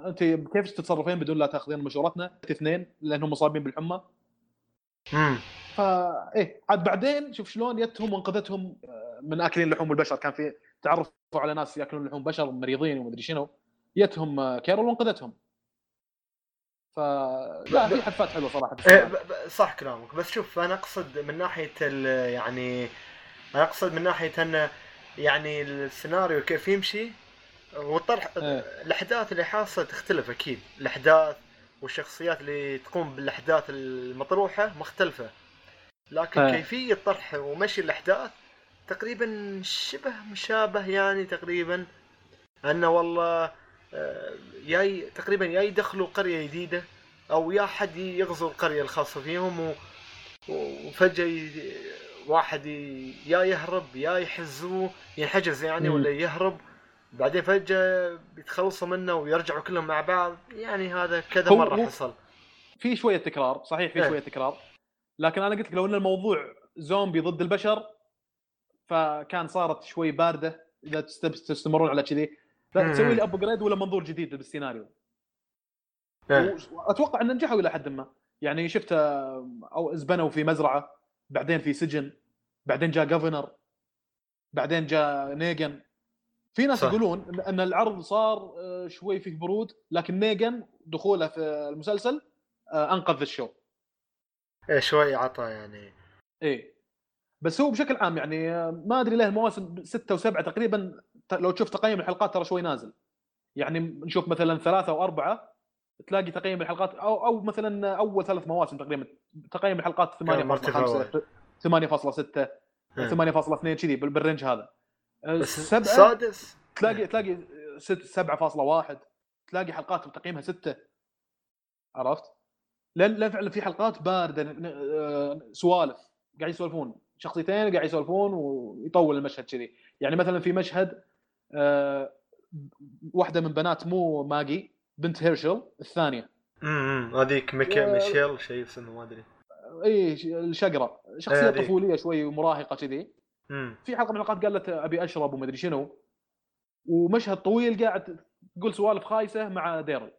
أنت كيف تتصرفين بدون لا تاخذين مشورتنا؟ اثنين لأنهم مصابين بالحمى. امم فا إيه عاد بعدين شوف شلون يتهم وانقذتهم آه، من آكلين لحوم البشر. كان في تعرفوا على ناس يأكلون لحوم بشر مريضين ومدري شنو. يتهم آه، كيرل وانقذتهم. ف لا في حدفات حلوة صراحة إيه السيناريو. ب- ب- صح كلامك. بس شوف أنا أقصد من ناحية ال- يعني أنا أقصد من ناحية أن يعني السيناريو كيف يمشي والطرح إيه. الأحداث اللي حاصلة تختلف أكيد الأحداث والشخصيات اللي تقوم بالأحداث المطروحة مختلفة لكن إيه. كيفية طرح ومشي الأحداث تقريبا شبه مشابه يعني تقريبا انه والله آه، ياي تقريبا يا يدخلوا قرية جديدة أو يا حد يغزو القرية الخاصة فيهم. وفجأة. واحد. يا يهرب يا يحزوه ينحجز يعني مم. ولا يهرب بعدين فجأة بيتخلصوا منه ويرجعوا كلهم مع بعض. يعني هذا كذا مرة حصل. في شوية تكرار صحيح في إيه. شوية تكرار. لكن أنا قلت لك لو إن الموضوع زومبي ضد البشر فكان صارت شوي باردة إذا تست- تستمرون على كذي. تسوي لي upgrade ولا منظور جديد بالسيناريو. إيه. وأتوقع ان نجحوا إلى حد ما. يعني شفت أو زبنوا في مزرعة بعدين في سجن بعدين جاء governor بعدين جاء نيجن في ناس صح. يقولون إن العرض صار آه، شوي فيه برود لكن نيجن دخوله في المسلسل آه، أنقذ ال show. إيه شوي عطى يعني. إيه. بس هو بشكل عام يعني آه، ما أدري ليه المواسم ستة وسبعة تقريبا لو تشوف تقييم الحلقات ترى شوي نازل. يعني نشوف مثلا ثلاثة أو أربعة تلاقي تقييم الحلقات أو أو مثلا أول ثلاث مواسم تقريبا تقييم الحلقات 8.5 مرتفع 8.6 إيه. 8.2 كذي بال- بالرينج هذا. آه، سبعة السادس تلاقي تلاقي ست 7.1 تلاقي حلقات تقييمها 6 عرفت؟ لأن لأن فعلا في حلقات باردة. ن- آه، سوالف. قاعد يسولفون. شخصيتين قاعد يسولفون ويطول المشهد كذي. يعني مثلا في مشهد آه، واحدة من بنات مو ماجي بنت هيرشل الثانية. امم هذيك ميكي و- ميشيل شيء اسمه ما أدري. اي الشقرة. إيه، شخصيه. طفولية شوي ومراهقة كذي. في حلقة من الحلقات قالت أبي أشرب ومدري شنو. ومشهد طويل قاعد تقول سوالف خايسة مع ديرل.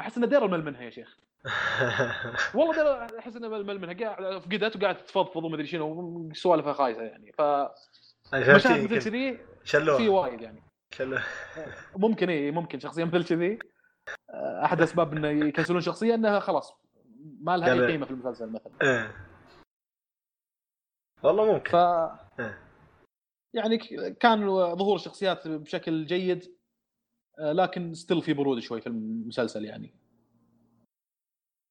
أحس إن ديرل مل منها يا شيخ. <laughs> والله ديرل أحس إنه مل منها قاعد فقدت وقاعد تفضفض ومدري شنو. سوالفها خايسة يعني. ف مشاهد مثل كذي في وايد يعني. شلوه <laughs> ممكن اي ممكن شخصيه مثل كذي. أحد أسباب إنه يكنسلون شخصيه إنها خلاص ما لها أي قيمة في المسلسل مثلا. إيه. والله ممكن. ف. يعني كان ظهور الشخصيات بشكل جيد آه، لكن still في برود شوي في المسلسل يعني.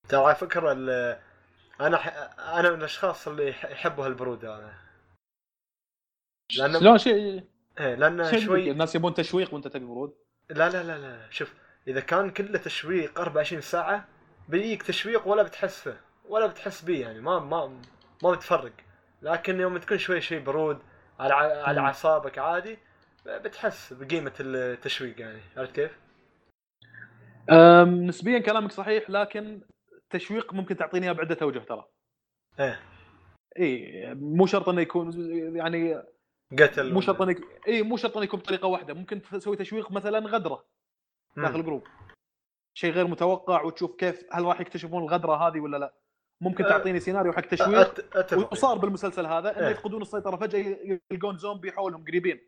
ترى فكرة أنا ح... أنا من الأشخاص اللي يحبوا هالبرود هذا لأنه شلون شيء إيه لأن شوي الناس يبون تشويق وأنت تبي برود؟ لا لا لا لا شوف إذا كان كله تشويق 24 ساعة بيجيك تشويق ولا بتحس فيه ولا بتحس بيه يعني ما ما ما بتفرق. لكن يوم تكون شوي شوي برود على على اعصابك عادي بتحس بقيمة التشويق يعني عرفت كيف؟ نسبيا كلامك صحيح لكن التشويق ممكن تعطيني بعدة اوجه ترى. إيه. إي مو شرط إنه يكون يعني قتل مو شرط إنه إي مو شرط إنه يكون بطريقة واحدة ممكن تسوي تشويق مثلا غدرة داخل ال group. شيء غير متوقع وتشوف كيف هل راح يكتشفون الغدرة هذه ولا لا. ممكن أه تعطيني سيناريو حق تشويق. وصار بالمسلسل هذا إنه أه. يفقدون السيطرة فجأة يلقون زومبي حولهم قريبين.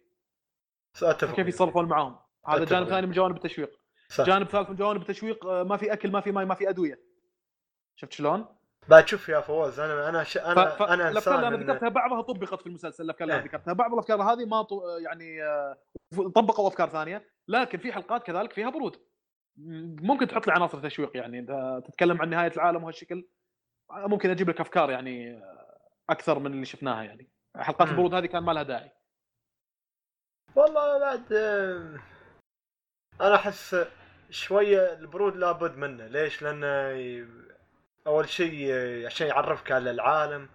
اتفق كيف يتصرفون معاهم؟ هذا جانب ثاني من جوانب التشويق. صح. جانب ثالث من جوانب التشويق آه، ما في أكل ما في ماي ما في أدوية. شفت شلون؟ بعد شوف يا فواز أنا أنا ش... أنا ف... أنا الأفكار اللي أنا ذكرتها بعضها طبقت في المسلسل الأفكار اللي أنا ذكرتها. بعض الأفكار هذه ما ط... يعني آه، طبقوا أفكار ثانية. لكن في حلقات كذلك فيها برود. ممكن تحط لي عناصر تشويق يعني انت تتكلم عن نهاية العالم وهالشكل. ممكن أجيب لك أفكار يعني آه، أكثر من اللي شفناها يعني. حلقات البرود هذه كان ما لها داعي. والله بعد آه، أنا أحس شوية البرود لابد منه. ليش؟ لأنه أول شيء عشان يعرفك على العالم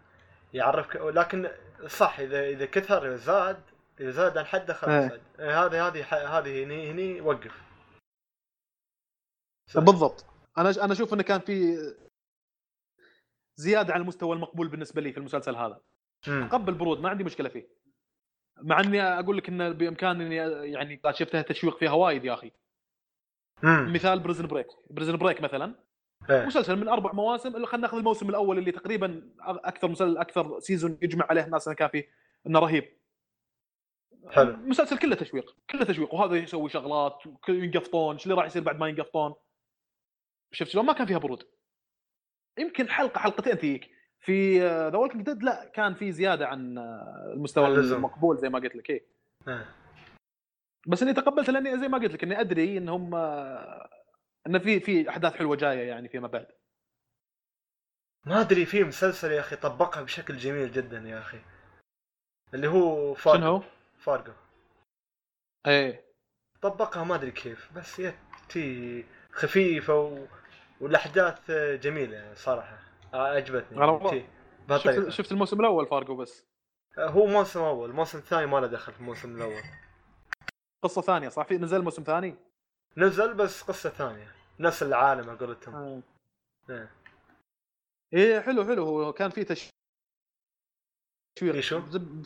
يعرفك لكن صح إذا إذا كثر زاد إذا زاد عن حده خلاص إيه، هذه هذه هذه هني هني وقف. بالضبط. أنا أنا أشوف إنه كان في زيادة عن المستوى المقبول بالنسبة لي في المسلسل هذا. قبل برود ما عندي مشكلة فيه. مع إني أقول لك انه بإمكاني يعني شفتها تشويق فيها وايد يا أخي. مم. مثال بريزون بريك بريزون بريك مثلا. إيه. مسلسل من أربع مواسم. خلينا ناخذ الموسم الأول اللي تقريبا أكثر مسلسل أكثر season يجمع عليه الناس كان فيه إنه رهيب. حلو. المسلسل كله تشويق. كله تشويق. وهذا يسوي شغلات ينقفطون. إيش اللي راح يصير بعد ما ينقفطون؟ شفت شلون؟ ما كان فيها برود. يمكن حلقة حلقتين تجيك في ذا Walking Dead لا كان في زيادة عن آه، المستوى المقبول زي ما قلت لك إيه. بس إني تقبلت لأني زي ما قلت لك إني أدري إنهم انه في في أحداث حلوة جاية يعني فيما بعد. ما أدري في مسلسل يا أخي طبقها بشكل جميل جدا يا أخي. اللي هو فارجو. شنو هو؟ فارجو. إيه. طبقها ما أدري كيف بس تي خفيفة و... والأحداث جميلة يعني صراحة عجبتني. شفت, شفت الموسم الأول فارجو بس. هو موسم أول. الموسم الثاني ما له دخل في الموسم الأول. قصة ثانية صح؟ في نزل موسم ثاني؟ نزل بس قصة ثانية. نفس العالم على قولتهم. آه. إيه إيه حلو حلو. هو كان في تشويق.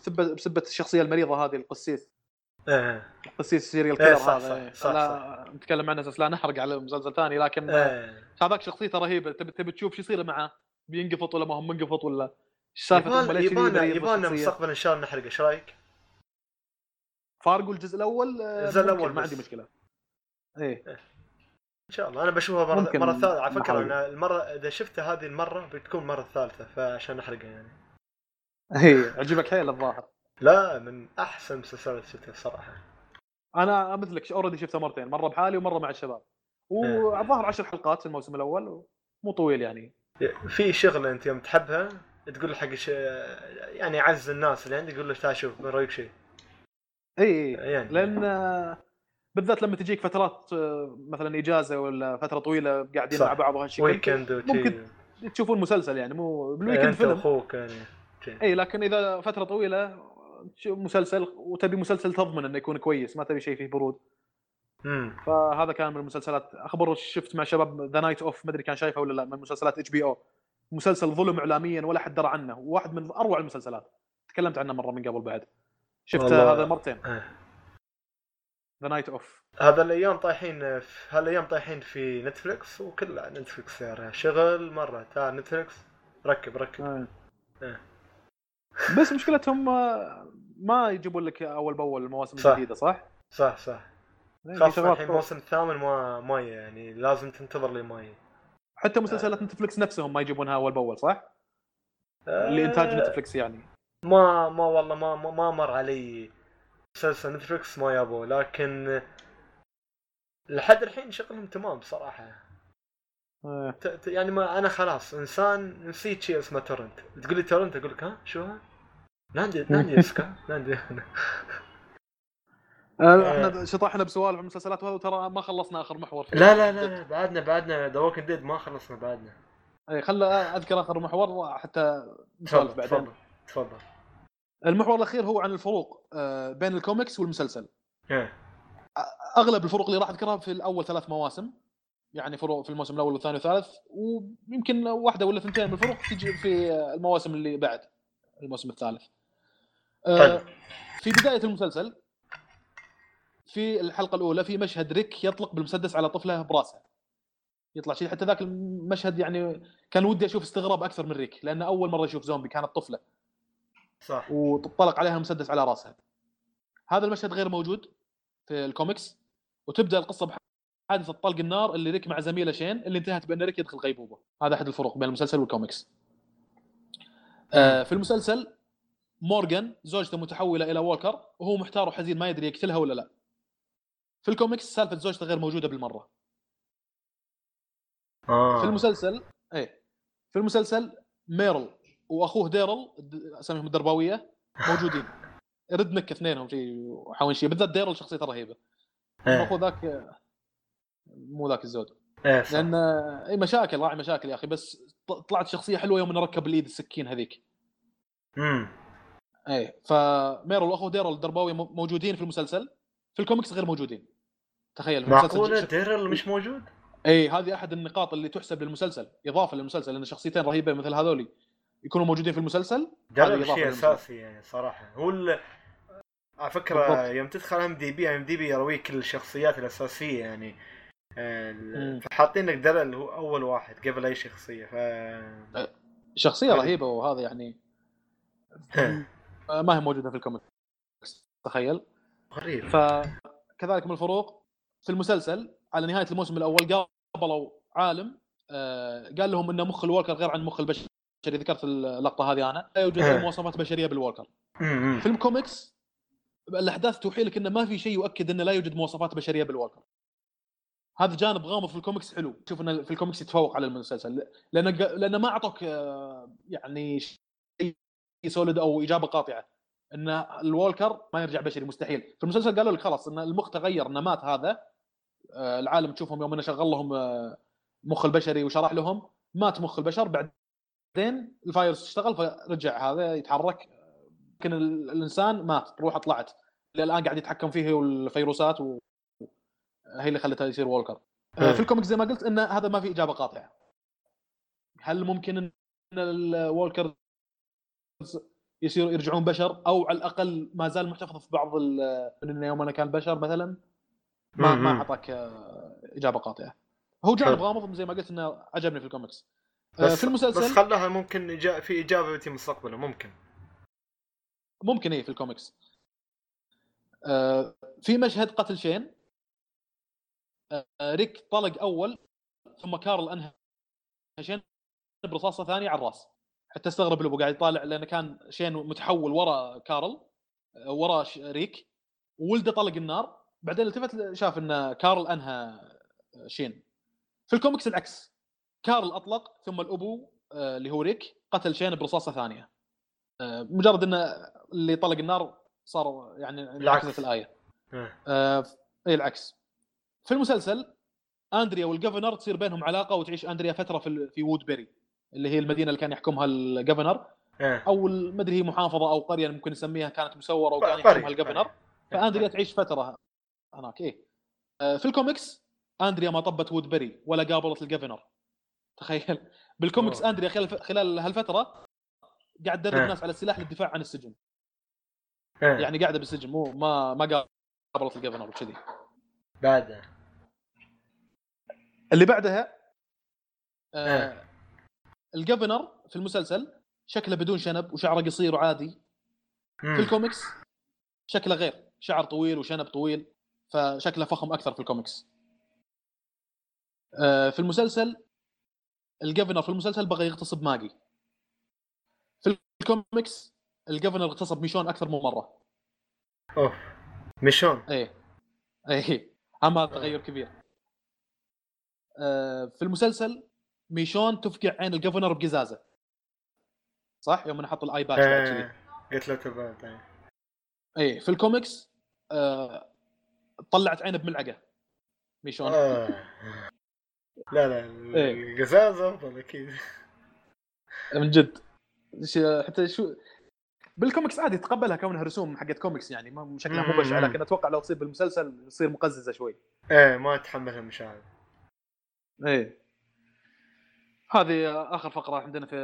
بسبة الشخصية المريضة هذه القسيس. إيه. serial killer إيه هذا إيه. صح لا صح. نتكلم عنه أساس لا نحرق على مسلسل ثاني لكن إيه. هذاك شخصيته رهيبة. تبي تبي تشوف شو يصير معه؟ بينقفط ولا ما هو منقفط ولا؟ إيش سالفة؟ يبانا يبانا مستقبلا إن شاء الله نحرق إيش رأيك؟ فارجو الجزء الأول؟ آه، الجزء الأول ما عندي مشكلة. إيه, إيه. إن شاء الله. أنا بشوفها مره ممكن مرة ثالثه على فكرة أنا المره إذا شفتها هذه المرة بتكون المره الثالثه فعشان احرقها يعني. اي عجبك حيل الظاهر. لا من أحسن المسلسلات شفتها الصراحه أنا مثلك اوريدي شفتها مرتين مرة بحالي ومرة مع الشباب. والظاهر عشر حلقات في الموسم الأول مو طويل يعني. في شغلة أنت يوم تحبها تقول حق ش... يعني عز الناس اللي عندك يقول له تعال شوف رأيك شيء؟ اي يعني. لأن بالذات لما تجيك فترات مثلا إجازة ولا فترة طويلة قاعدين مع بعض وهالشيء weekend ممكن تشوفون مسلسل يعني مو بال weekend فيلم. أخوك يعني. اي لكن إذا فترة طويلة مسلسل وتبي مسلسل تضمن إنه يكون كويس ما تبي شيء فيه برود. امم فهذا كان من المسلسلات. اخبر شفت مع شباب The Night Of ما أدري كان شايفه ولا لا من مسلسلات HBO مسلسل ظلم اعلاميا ولا حد درى عنه. واحد من أروع المسلسلات. تكلمت عنه مرة من قبل بعد. شفت هذا مرتين. The Night Of هذا الأيام طايحين في هالأيام طايحين في Netflix وكلها Netflix يا شغل مرة. تعال Netflix ركب ركب. آه. آه. بس مشكلتهم ما يجيبون لك أول بأول المواسم صح. الجديده صح؟ صح صح يعني خاصة الحين الموسم الثامن ما ما يعني لازم تنتظر لي ما حتى مسلسلات Netflix نفسهم ما يجيبونها أول بأول صح؟ آه لانتاج Netflix يعني ما ما والله ما ما, مر علي مسلسل Netflix ما يابوه لكن لحد الحين شغلهم تمام بصراحه آه. ت- يعني ما أنا خلاص إنسان نسيت شيء اسمه torrent تقول لي torrent أقول لك ها شو ها؟ ناندي ناندي اسكا ناندي إحنا شطحنا بسوالف المسلسلات وهذا ترى ما خلصنا آخر محور فيه. لا لا لا بعدنا بعدنا The Walking Dead ما خلصنا بعدنا اي خل أذكر آخر محور حتى نسولف بعدين تفضل تفضل المحور الأخير هو عن الفروق آه، بين الكوميكس والمسلسل إيه. أغلب الفروق اللي راح أذكرها في الأول ثلاث مواسم يعني فروق في الموسم الأول والثاني والثالث ويمكن واحدة ولا ثنتين من الفروق تجي في المواسم اللي بعد الموسم الثالث. آه، طيب. في بداية المسلسل في الحلقة الأولى في مشهد ريك يطلق بالمسدس على طفله براسها. يطلع شيء حتى ذاك المشهد يعني كان ودي أشوف استغراب أكثر من ريك لأنه أول مرة أشوف زومبي كانت طفلة صح وطلق عليها مسدس على راسها. هذا المشهد غير موجود في الكوميكس وتبدأ القصة بحادثه طلق النار اللي ريك مع زميله شين اللي انتهت بأن ريك يدخل غيبوبة. هذا أحد الفروق بين المسلسل والكوميكس. آه في المسلسل مورغان زوجته متحولة إلى walker وهو محتار وحزين ما يدري يقتلها ولا لا. في الكوميكس سالفة زوجته غير موجودة بالمرة. آه. في المسلسل إيه. في المسلسل ميرل وأخوه ديرل أساميهم الدرباوية موجودين. redneck اثنينهم شيء وحاونشيه بالذات ديرل شخصيته رهيبة. إيه. اخو ذاك مو ذاك الزود إيه صح لأن آه، اي مشاكل راعي مشاكل يا أخي بس طلعت شخصية حلوة يوم ركب اليد السكين هذيك امم إيه فميرل واخوه ديرل الدرباوي مو- موجودين في المسلسل في الكوميكس غير موجودين تخيل معقولة ديرل مش موجود؟ اي هذه أحد النقاط اللي تحسب للمسلسل إضافة للمسلسل لأن شخصيتين رهيبة مثل هذولي يكونوا موجودين في المسلسل ديرل شيء. أساسي يعني صراحة هو ال... على فكرة بالضبط. يوم تدخل إم دي بي إم دي بي يرويك الشخصيات الأساسية يعني. فحاطين لك ديرل هو أول واحد قبل أي شخصية ف شخصية حلو. رهيبة وهذا يعني <laughs> ما هي موجودة في الكوميكس تخيل. غريب. فكذلك من الفروق في المسلسل على نهاية الموسم الأول قابلوا عالم آه، قال لهم ان مخ ال walker غير عن مخ البشري ذكرت اللقطة هذه أنا. لا يوجد اي مواصفات بشرية بال walker. مم. في الكوميكس الأحداث توحي لك انه ما في شيء يؤكد انه لا يوجد مواصفات بشرية بال walker. هذا جانب غامض في الكوميكس حلو. شوف انه في الكوميكس يتفوق على المسلسل. لأن لأن ما أعطوك آه، يعني شيء solid أو إجابة قاطعة. إن ال walker ما يرجع بشري مستحيل. في المسلسل قالوا لك خلاص إن المخ تغير انه مات هذا آه، العالم تشوفهم يوم إنه شغل لهم آه، مخ البشري وشرح لهم. مات مخ البشر بعدين الفايروس اشتغل فرجع هذا يتحرك. لكن ال- الإنسان مات روحه طلعت. الآن قاعد يتحكم فيه الفيروسات هي اللي خلته يصير walker آه، في الكوميكس زي ما قلت إن هذا ما في إجابة قاطعة. هل ممكن إن ال walker يصيروا يرجعون بشر؟ أو على الأقل ما زال محتفظ في بعض من إنه يوم أنا كان بشر مثلا؟ ما ما. أعطاك آه، إجابة قاطعة. هو جانب حلو. غامض زي ما قلت إنه عجبني في الكوميكس. آه، بس في المسلسل بس خلاها ممكن. في إجابة في مستقبله ممكن. ممكن إيه في الكوميكس. في مشهد قتل شين. ريك طلق أول ثم كارل أنهى شين برصاصة ثانية على الرأس. حتى استغرب له قاعد يطالع لأنه كان شين متحول ورا كارل آه، ورا ريك. وولده طلق النار. بعدين التفت شاف إن كارل أنهى شين. في الكوميكس العكس. كارل أطلق ثم الأبو آه، اللي هو ريك قتل شين برصاصة ثانية. آه، مجرد انه اللي طلق النار صار يعني العكس. انعكست الآية. إيه. آه، اي العكس. في المسلسل أندريا وال Governor تصير بينهم علاقة وتعيش أندريا فترة في في وودبري اللي هي المدينة اللي كان يحكمها ال Governor إيه. أو ما أدري هي محافظة أو قرية ممكن نسميها كانت مسوره وكان يحكمها ال Governor. فأندريا تعيش فترة هناك إيه آه، في الكوميكس أندريا ما طبت وودبري ولا قابلت ال Governor تخيل <laughs> بالكوميكس أوه. أندريا خلال خلال هالفترة قاعد تدرب. الناس على السلاح للدفاع عن السجن. يعني قاعدة بالسجن مو ما ما قابلت ال Governor وكذي بعد اللي بعدها إيه. آه. ال Governor في المسلسل شكله بدون شنب وشعره قصير وعادي. في الكوميكس شكله غير شعر طويل وشنب طويل فشكله فخم أكثر في الكوميكس آه في المسلسل ال Governor في المسلسل بغى يغتصب ماجي. في ال comics ال Governor اغتصب ميشون أكثر من مرة. أوف. ميشون. إيه. إيه. أما هذا تغير كبير. آه في المسلسل ميشون تفقع عين ال Governor بقزازه. صح؟ يوم نحط ال eye patch آه قلت له تبعت اي في الكوميكس آه طلعت عينه بملعقه. ميشون. آه. لا لا إيه. القزازة أفضل أكيد. من جد. حتى شو بالكوميكس عادي تقبلها كونها رسوم حقت كوميكس يعني ما شكلها مو بشعة. لكن أتوقع لو تصير بالمسلسل تصير مقززة شوي. إيه ما اتحملها المشاهد إيه. هذه آخر فقرة عندنا في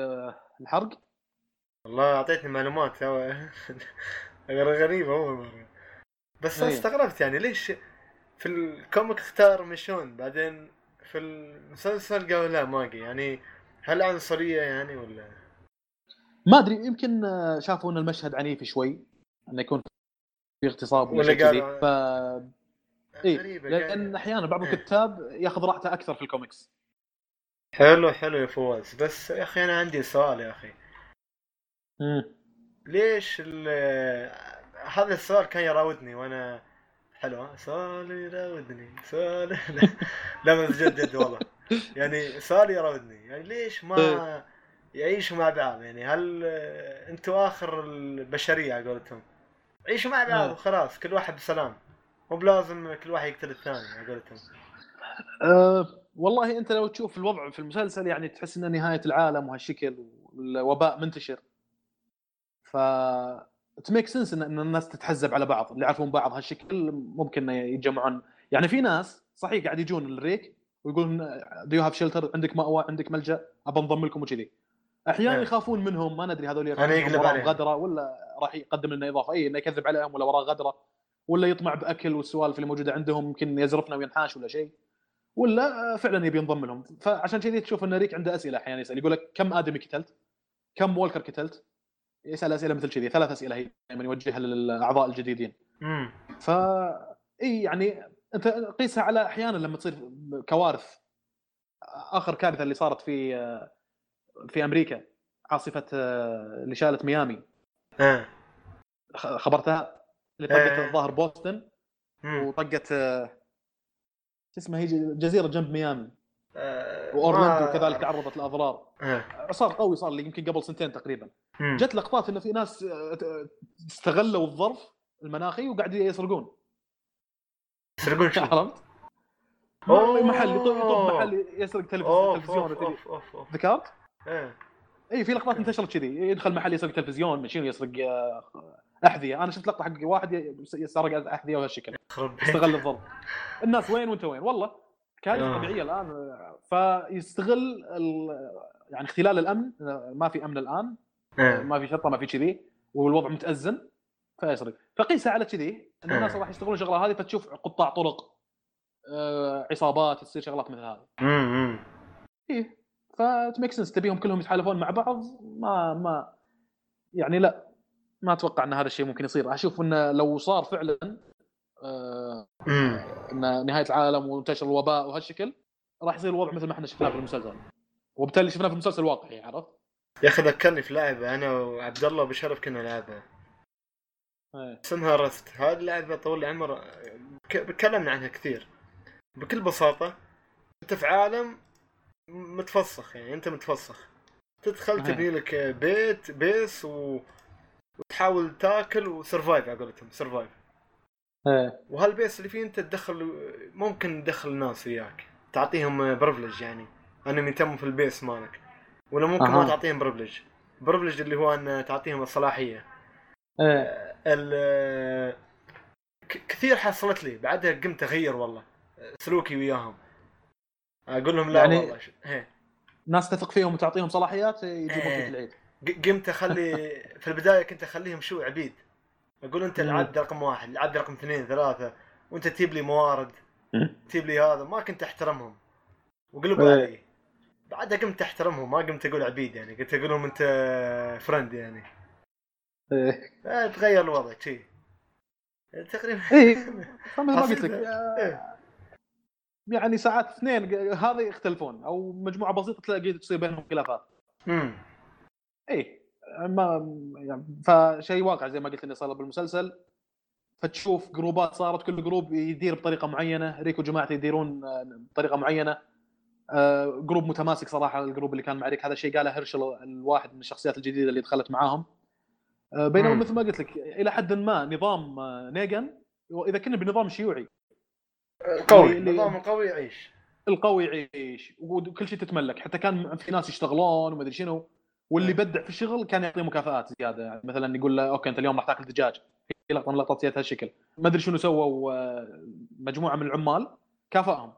الحرق. والله اعطيتني معلومات <laughs> غريبة أول مرة. بس إيه. استغربت يعني ليش في ال comic اختار ميشون بعدين في المسلسل قالوا لا ماجي يعني هل عنصرية يعني ولا؟ ما أدري يمكن شافوا إن المشهد عنيف شوي إنه يكون في اغتصاب ولا قالوا- ف غريبة لأن أحيانا بعض الكتاب ياخذ راحته أكثر في الكوميكس. حلو حلو يا فواز. بس يا أخي أنا عندي سؤال يا أخي. ليش ال- هذا السؤال كان يراودني وأنا حلو؟ سؤال يراودني سؤال <laughs> لا, بس جد جد والله. يعني سؤال يراودني. يعني ليش ما يعيشوا مع بعض؟ يعني هل آه، أنتوا آخر البشرية على قولتهم عيشوا مع بعض آه. وخلاص كل واحد بسلام. مو بلازم كل واحد يقتل الثاني على قولتهم. أه والله أنت لو تشوف الوضع في المسلسل يعني تحس إنه نهاية العالم وهالشكل والوباء منتشر. ف it makes sense ان الناس تتحزب على بعض اللي يعرفون بعض هالشكل ممكن يتجمعون. يعني في ناس صحيح قاعد يجون لريك ويقولون do you have shelter عندك مأوى؟ عندك ملجأ؟ أبى انضم لكم وكذي. أحيانا نعم. يخافون منهم ما ندري هذول يقلب. غدرة ولا راح يقدم لنا إضافة. اي إنه يكذب عليهم ولا وراه غدرة. ولا يطمع بأكل والسوالف اللي موجودة عندهم يمكن يزرفنا وينحاش ولا شيء. ولا فعلا يبي ينضم لهم. فعشان كذي تشوف إن ريك عنده أسئلة أحيانا يسأل. يقول لك كم آدمي قتلت؟ كم وولكر قتلت؟ يسأل أسئلة مثل كذي. ثلاث أسئلة هي دائما يوجهها للأعضاء الجديدين. امم ف إي يعني أنت قيسها على أحيانا لما تصير كوارث. آخر كارثة اللي صارت في في أمريكا عاصفة اللي شالت ميامي. آه. خبرتها؟ اللي. طقت الظاهر بوسطن. وطقت آه، شو اسمها هي جزيرة جنب ميامي آه، وأورلاندو ما- كذلك تعرضت لأضرار آه. صار قوي صار لي يمكن قبل سنتين تقريبا. جت لقطات انه في ناس آه، استغلوا الظرف المناخي وقاعدين يسرقون يسرقون شو؟ عرفت؟ محل يطب يطب محل يسرق تلفزيون ذكرت؟ إيه إي في لقطات انتشرت كذي يدخل محل يسرق تلفزيون شنو يسرق آه، أحذية. أنا شفت لقطة حق واحد سرق أحذية وهالشكل. استغل الظرف الناس وين وأنت وين؟ والله. كارثه آه. طبيعية الآن. فيستغل يعني اختلال الأمن. ما في أمن الآن. إيه. ما في شرطة ما في كذي. والوضع متأزم. فيسرق فقيسها على كذي. إن الناس آه. راح يشتغلون الشغلة هذه فتشوف قطاع طرق آه، عصابات تصير شغلات مثل هذه. امم إيه. فتميك سنس تبيهم كلهم يتحالفون مع بعض. ما ما يعني لا. ما أتوقع إن هذا الشيء ممكن يصير أشوف انه لو صار فعلا آه إن نهاية العالم وانتشر الوباء وهالشكل راح يصير الوضع مثل ما إحنا شفناه في المسلسل وبالتالي شفناه في المسلسل واقعي عرفت؟ يا أخي ذكرني في لعبة أنا وعبد الله وبشرف كنا نلعبها إيه. اسمها Rust هذه اللعبة طول العمر تكلمنا عنها كثير بكل بساطة أنت في عالم متفسخ يعني أنت متفسخ تدخل أها. تبني لك بيت base و... وتحاول تاكل و survive على قولتهم survive إيه. وهال base اللي فيه أنت تدخل ممكن تدخل ناس وياك تعطيهم privilege يعني. انهم يتموا في ال base مالك. ولا ممكن ما أها. تعطيهم privilege برفلج اللي هو أن تعطيهم الصلاحية. إيه. ال كثير حصلت لي. بعدها قمت أغير والله. سلوكي وياهم. أقول لهم لا يعني- والله هي. ناس تثق فيهم وتعطيهم صلاحيات يجيبون إيه. فيك العيد. قمت اخلي في البداية كنت أخليهم شو عبيد. أقول أنت العبد رقم واحد العبد رقم اثنين ثلاثة وأنت تجيب لي موارد تجيب لي هذا ما كنت أحترمهم. وقلبوا. علي بعدها قمت أحترمهم ما قمت أقول عبيد يعني قلت أقول لهم أنت friend يعني. إيه. آه، تغير الوضع شي. تقريبا. إيه. <laughs> ما قلت لك. إيه. يعني ساعات اثنين هذا يختلفون أو مجموعة بسيطة تلاقي تصير بينهم خلافات. امم إيه ما يعني فشيء واقع زي ما قلت انه صار بالمسلسل. فتشوف جروبات صارت كل group يدير بطريقة معينة. ريك وجماعته يديرون آه، بطريقة معينة. آه، group متماسك صراحة ال group اللي كان مع ريك هذا الشيء قاله هيرشل الواحد من الشخصيات الجديدة اللي دخلت معاهم. آه، بينما. مثل ما قلت لك إلى حد ما نظام نيجن اذا كنا بنظام شيوعي. قوي. اللي- النظام القوي يعيش. القوي يعيش. وكل شيء تتملك. حتى كان في ناس يشتغلون وما أدري شنو. واللي يبدع في الشغل كان يعطيه مكافآت زيادة. يعني مثلا يقول له okay أنت اليوم راح تاكل دجاج. في لقطة من اللقطات زي هالشكل. ما أدري شنو سووا مجموعه من العمال كافأهم.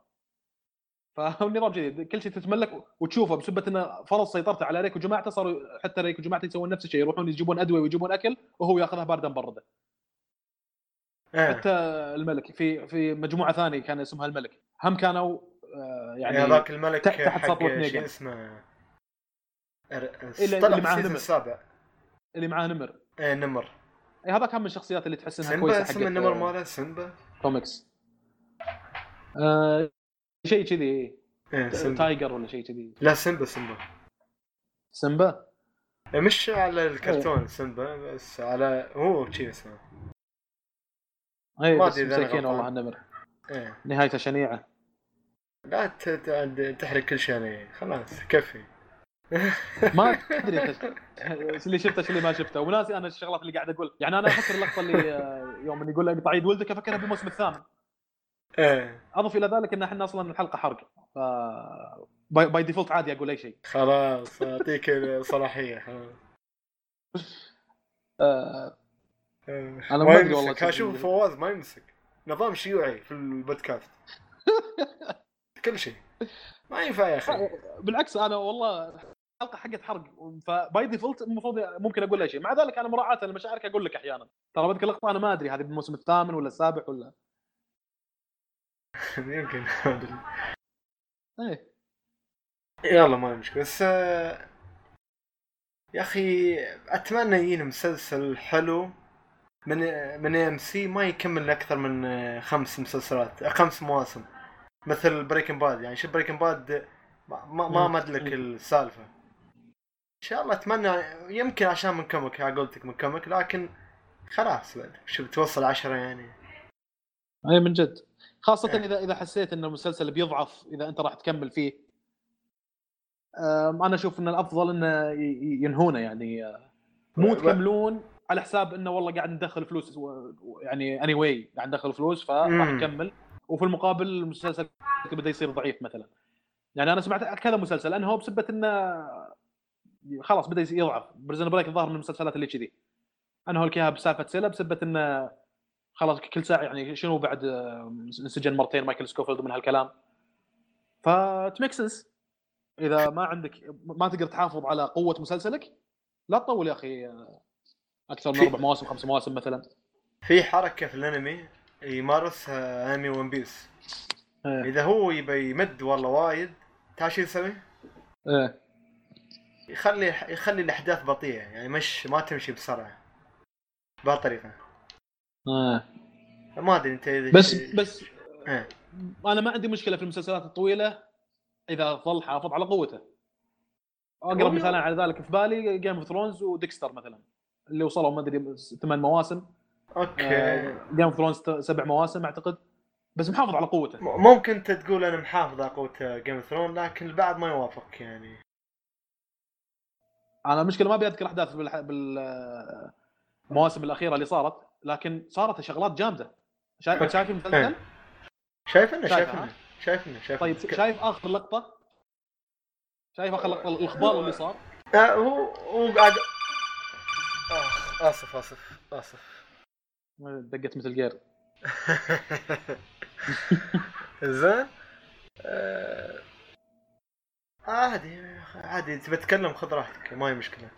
فالنظام جديد. كل شيء تتملك وتشوفه بسبه إنه فرض سيطرته على ريك وجماعته صاروا حتى ريك وجماعته يسوون نفس الشيء. يروحون يجيبون أدوية ويجيبون أكل وهو ياخذها باردة مبردة. إيه. حتى الملك في في مجموعة ثانية كان اسمها الملك. هم كانوا آه، يعني هذاك الملك تحت- سطوة شو نيجن. اسمه؟ اللي- اللي معاه نمر. السابع اللي معاه نمر. إيه نمر. اي هذا كان من الشخصيات اللي تحس إنها كويسة اسم حق النمر ماله؟ سيمبا. كوميكس آه شيء كذي ت- سيمبا. تايجر ولا شيء كذي. لا سيمبا سيمبا. سيمبا؟ إيه، مش على الكرتون سيمبا بس على هو شي اسمه. اي بس مسكين غلطان. والله النمر إيه. نهايته شنيعة. لا تحرق كل شيء يعني. خلاص كفي. ما ادري انت إيش اللي شفته إيش اللي ما شفته. وناسي أنا الشغلات اللي قاعد أقول يعني أنا أفكر اللقطة اللي آه، يوم اللي يقول اقطع يد ولدك أفكرها بالموسم الثامن. إيه. أضف إلى ذلك إن إحنا أصلا الحلقة حرق. ف by, by default عادي أقول أي شيء. خلاص أعطيك الصلاحية. خلاص آه إيه. أنا ما أدري والله يمسك. شو- أشوف فواز ما يمسك. نظام شيوعي في البودكاست. <laughs> كل شيء. ما ينفع يا أخي. بالعكس أنا والله الحلقة حقت حرق ف by default المفروض ممكن أقول اي شيء. مع ذلك أنا مراعاة لمشاعرك أقول لك أحيانا. ترى بذكر اللقطه أنا ما أدري هذه بالموسم الثامن ولا السابع ولا. <laughs> يمكن ما أدري. إيه. يلا ما مشكلة. بس آه، يا أخي أتمنى يجينا مسلسل حلو من من ام سي ما يكمل أكثر من آه، خمس مسلسلات آه، خمس مواسم. مثل Breaking Bad يعني شوف Breaking Bad ما ما, ما مم. مدلك السالفة. شاء الله أتمنى يمكن عشان من comic ها قلتك من comic لكن خلاص بعد. شوف توصل عشرة يعني؟ اي من جد. خاصة إيه. اذا إذا حسيت ان المسلسل بيضعف إذا أنت راح تكمل فيه. أنا أشوف إن الأفضل إنه ينهونه يعني. مو تكملون على حساب إنه والله قاعد ندخل فلوس يعني anyway قاعد ندخل فلوس فراح. نكمل وفي المقابل المسلسل بدا يصير ضعيف مثلا. يعني أنا سمعت كذا مسلسل انهو بسبة إنه خلاص بدأ يضعف. Prison Break الظاهر من المسلسلات اللي كذي. انهو لك اياها بسالفة Scylla بسبه إنه خلاص كل ساعة يعني شنو بعد آه، انسجن مرتين مايكل سكوفيلد من هالكلام. فت make sense إذا ما عندك ما تقدر تحافظ على قوة مسلسلك لا تطول يا أخي آه، أكثر من أربع مواسم خمس مواسم مثلا. في حركة في الأنمي يمارسها أنمي ون بيس إيه. إذا هو يبي يمد والله وايد تعال شو يسوي؟ إيه. يخلي يخلي الأحداث بطيئة يعني مش ما تمشي بسرعة. بهالطريقه إيه ما أدري أنت إذا بس بس إيه. أنا ما عندي مشكلة في المسلسلات الطويلة إذا ظل حافظ على قوته. أقرب مثال على ذلك في بالي Game of Thrones و Dexter مثلا اللي وصلوا ما أدري ثمان مواسم. أوكي. Game of Thrones سبع مواسم أعتقد. بس محافظ على قوته. ممكن أنت تقول أنا محافظ على قوة Game of Thrones لكن البعض ما يوافق يعني. أنا المشكلة ما أبي أذكر أحداث بالح... بالمواسم الأخيرة اللي صارت لكن صارت شغلات جامدة شايف. شايف المسلسل؟ شايف انه شايفه، شايف انه ها؟ شايف انه شايف طيب. شايف آخر لقطة؟ شايف آخر لقطة الإخبار اللي صار؟ آه هو هو قاعد آخ آسف آسف آسف دقت مثل جير <laughs> زين آه، عادي عادي تبي تتكلم خذ راحتك ما هي مشكلة.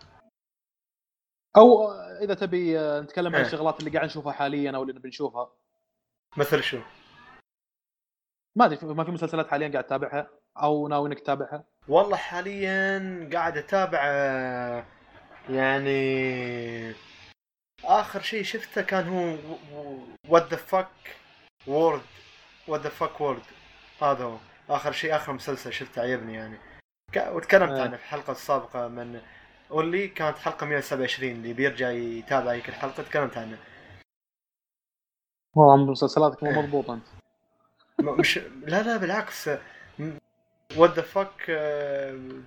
أو إذا تبي آه، نتكلم عن إيه. الشغلات اللي قاعد نشوفها حاليا أو اللي نبي نشوفها. مثل شو؟ ما أدري ما في مسلسلات حاليا قاعد تتابعها؟ أو ناوي إنك تتابعها؟ والله حاليا قاعد أتابع آه، يعني آخر شيء شفته كان هو what the fuck world what the fuck world هذا هو. آخر شيء آخر مسلسل شفته عجبني يعني. وتكلمت آه. عنه في الحلقة السابقة من واللي كانت حلقة 127 اللي بيرجع يتابع هيك الحلقة تكلمت عنه. والله مسلسلاتك مو مضبوط أنت. مش لا لا بالعكس. what the fuck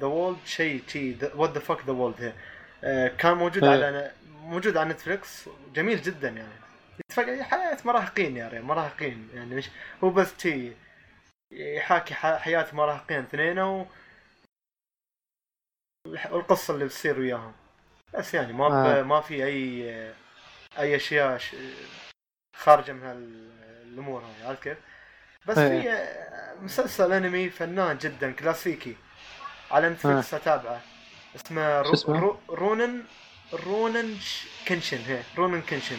the world شيء شيء what the fuck the world كان موجود إيه. على موجود على نتفلكس جميل جدا يعني. حياة مراهقين يا ريال مراهقين. يعني مش هو بس شي يحاكي ح- حياة مراهقين اثنين و والقصة اللي بتصير وياهم بس يعني ما آه. ما في أي أي أشياء ش... خارجة من هالامور هاي عرفت كيف؟ بس إيه. في مسلسل أنمي فنان جدا كلاسيكي على نتفلكس اتابعه اسمه, رو... اسمه؟ رو... رونن رونن كنشن هي رونن كنشن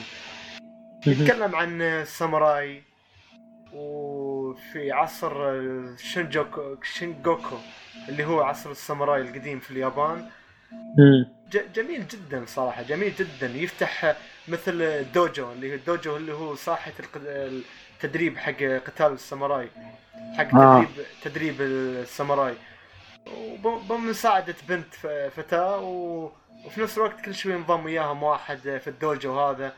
يتكلم عن الساموراي وفي عصر شينجوكو شينجوكو اللي هو عصر الساموراي القديم في اليابان جميل جدا صراحة جميل جدا يفتح مثل الدوجو اللي هو الدوجو اللي هو ساحة التدريب حق قتال الساموراي حق آه. تدريب تدريب الساموراي وب- بمساعدة بنت فتاة. وفي نفس الوقت كل شوي ينضم وياهم واحد في الدوجو هذا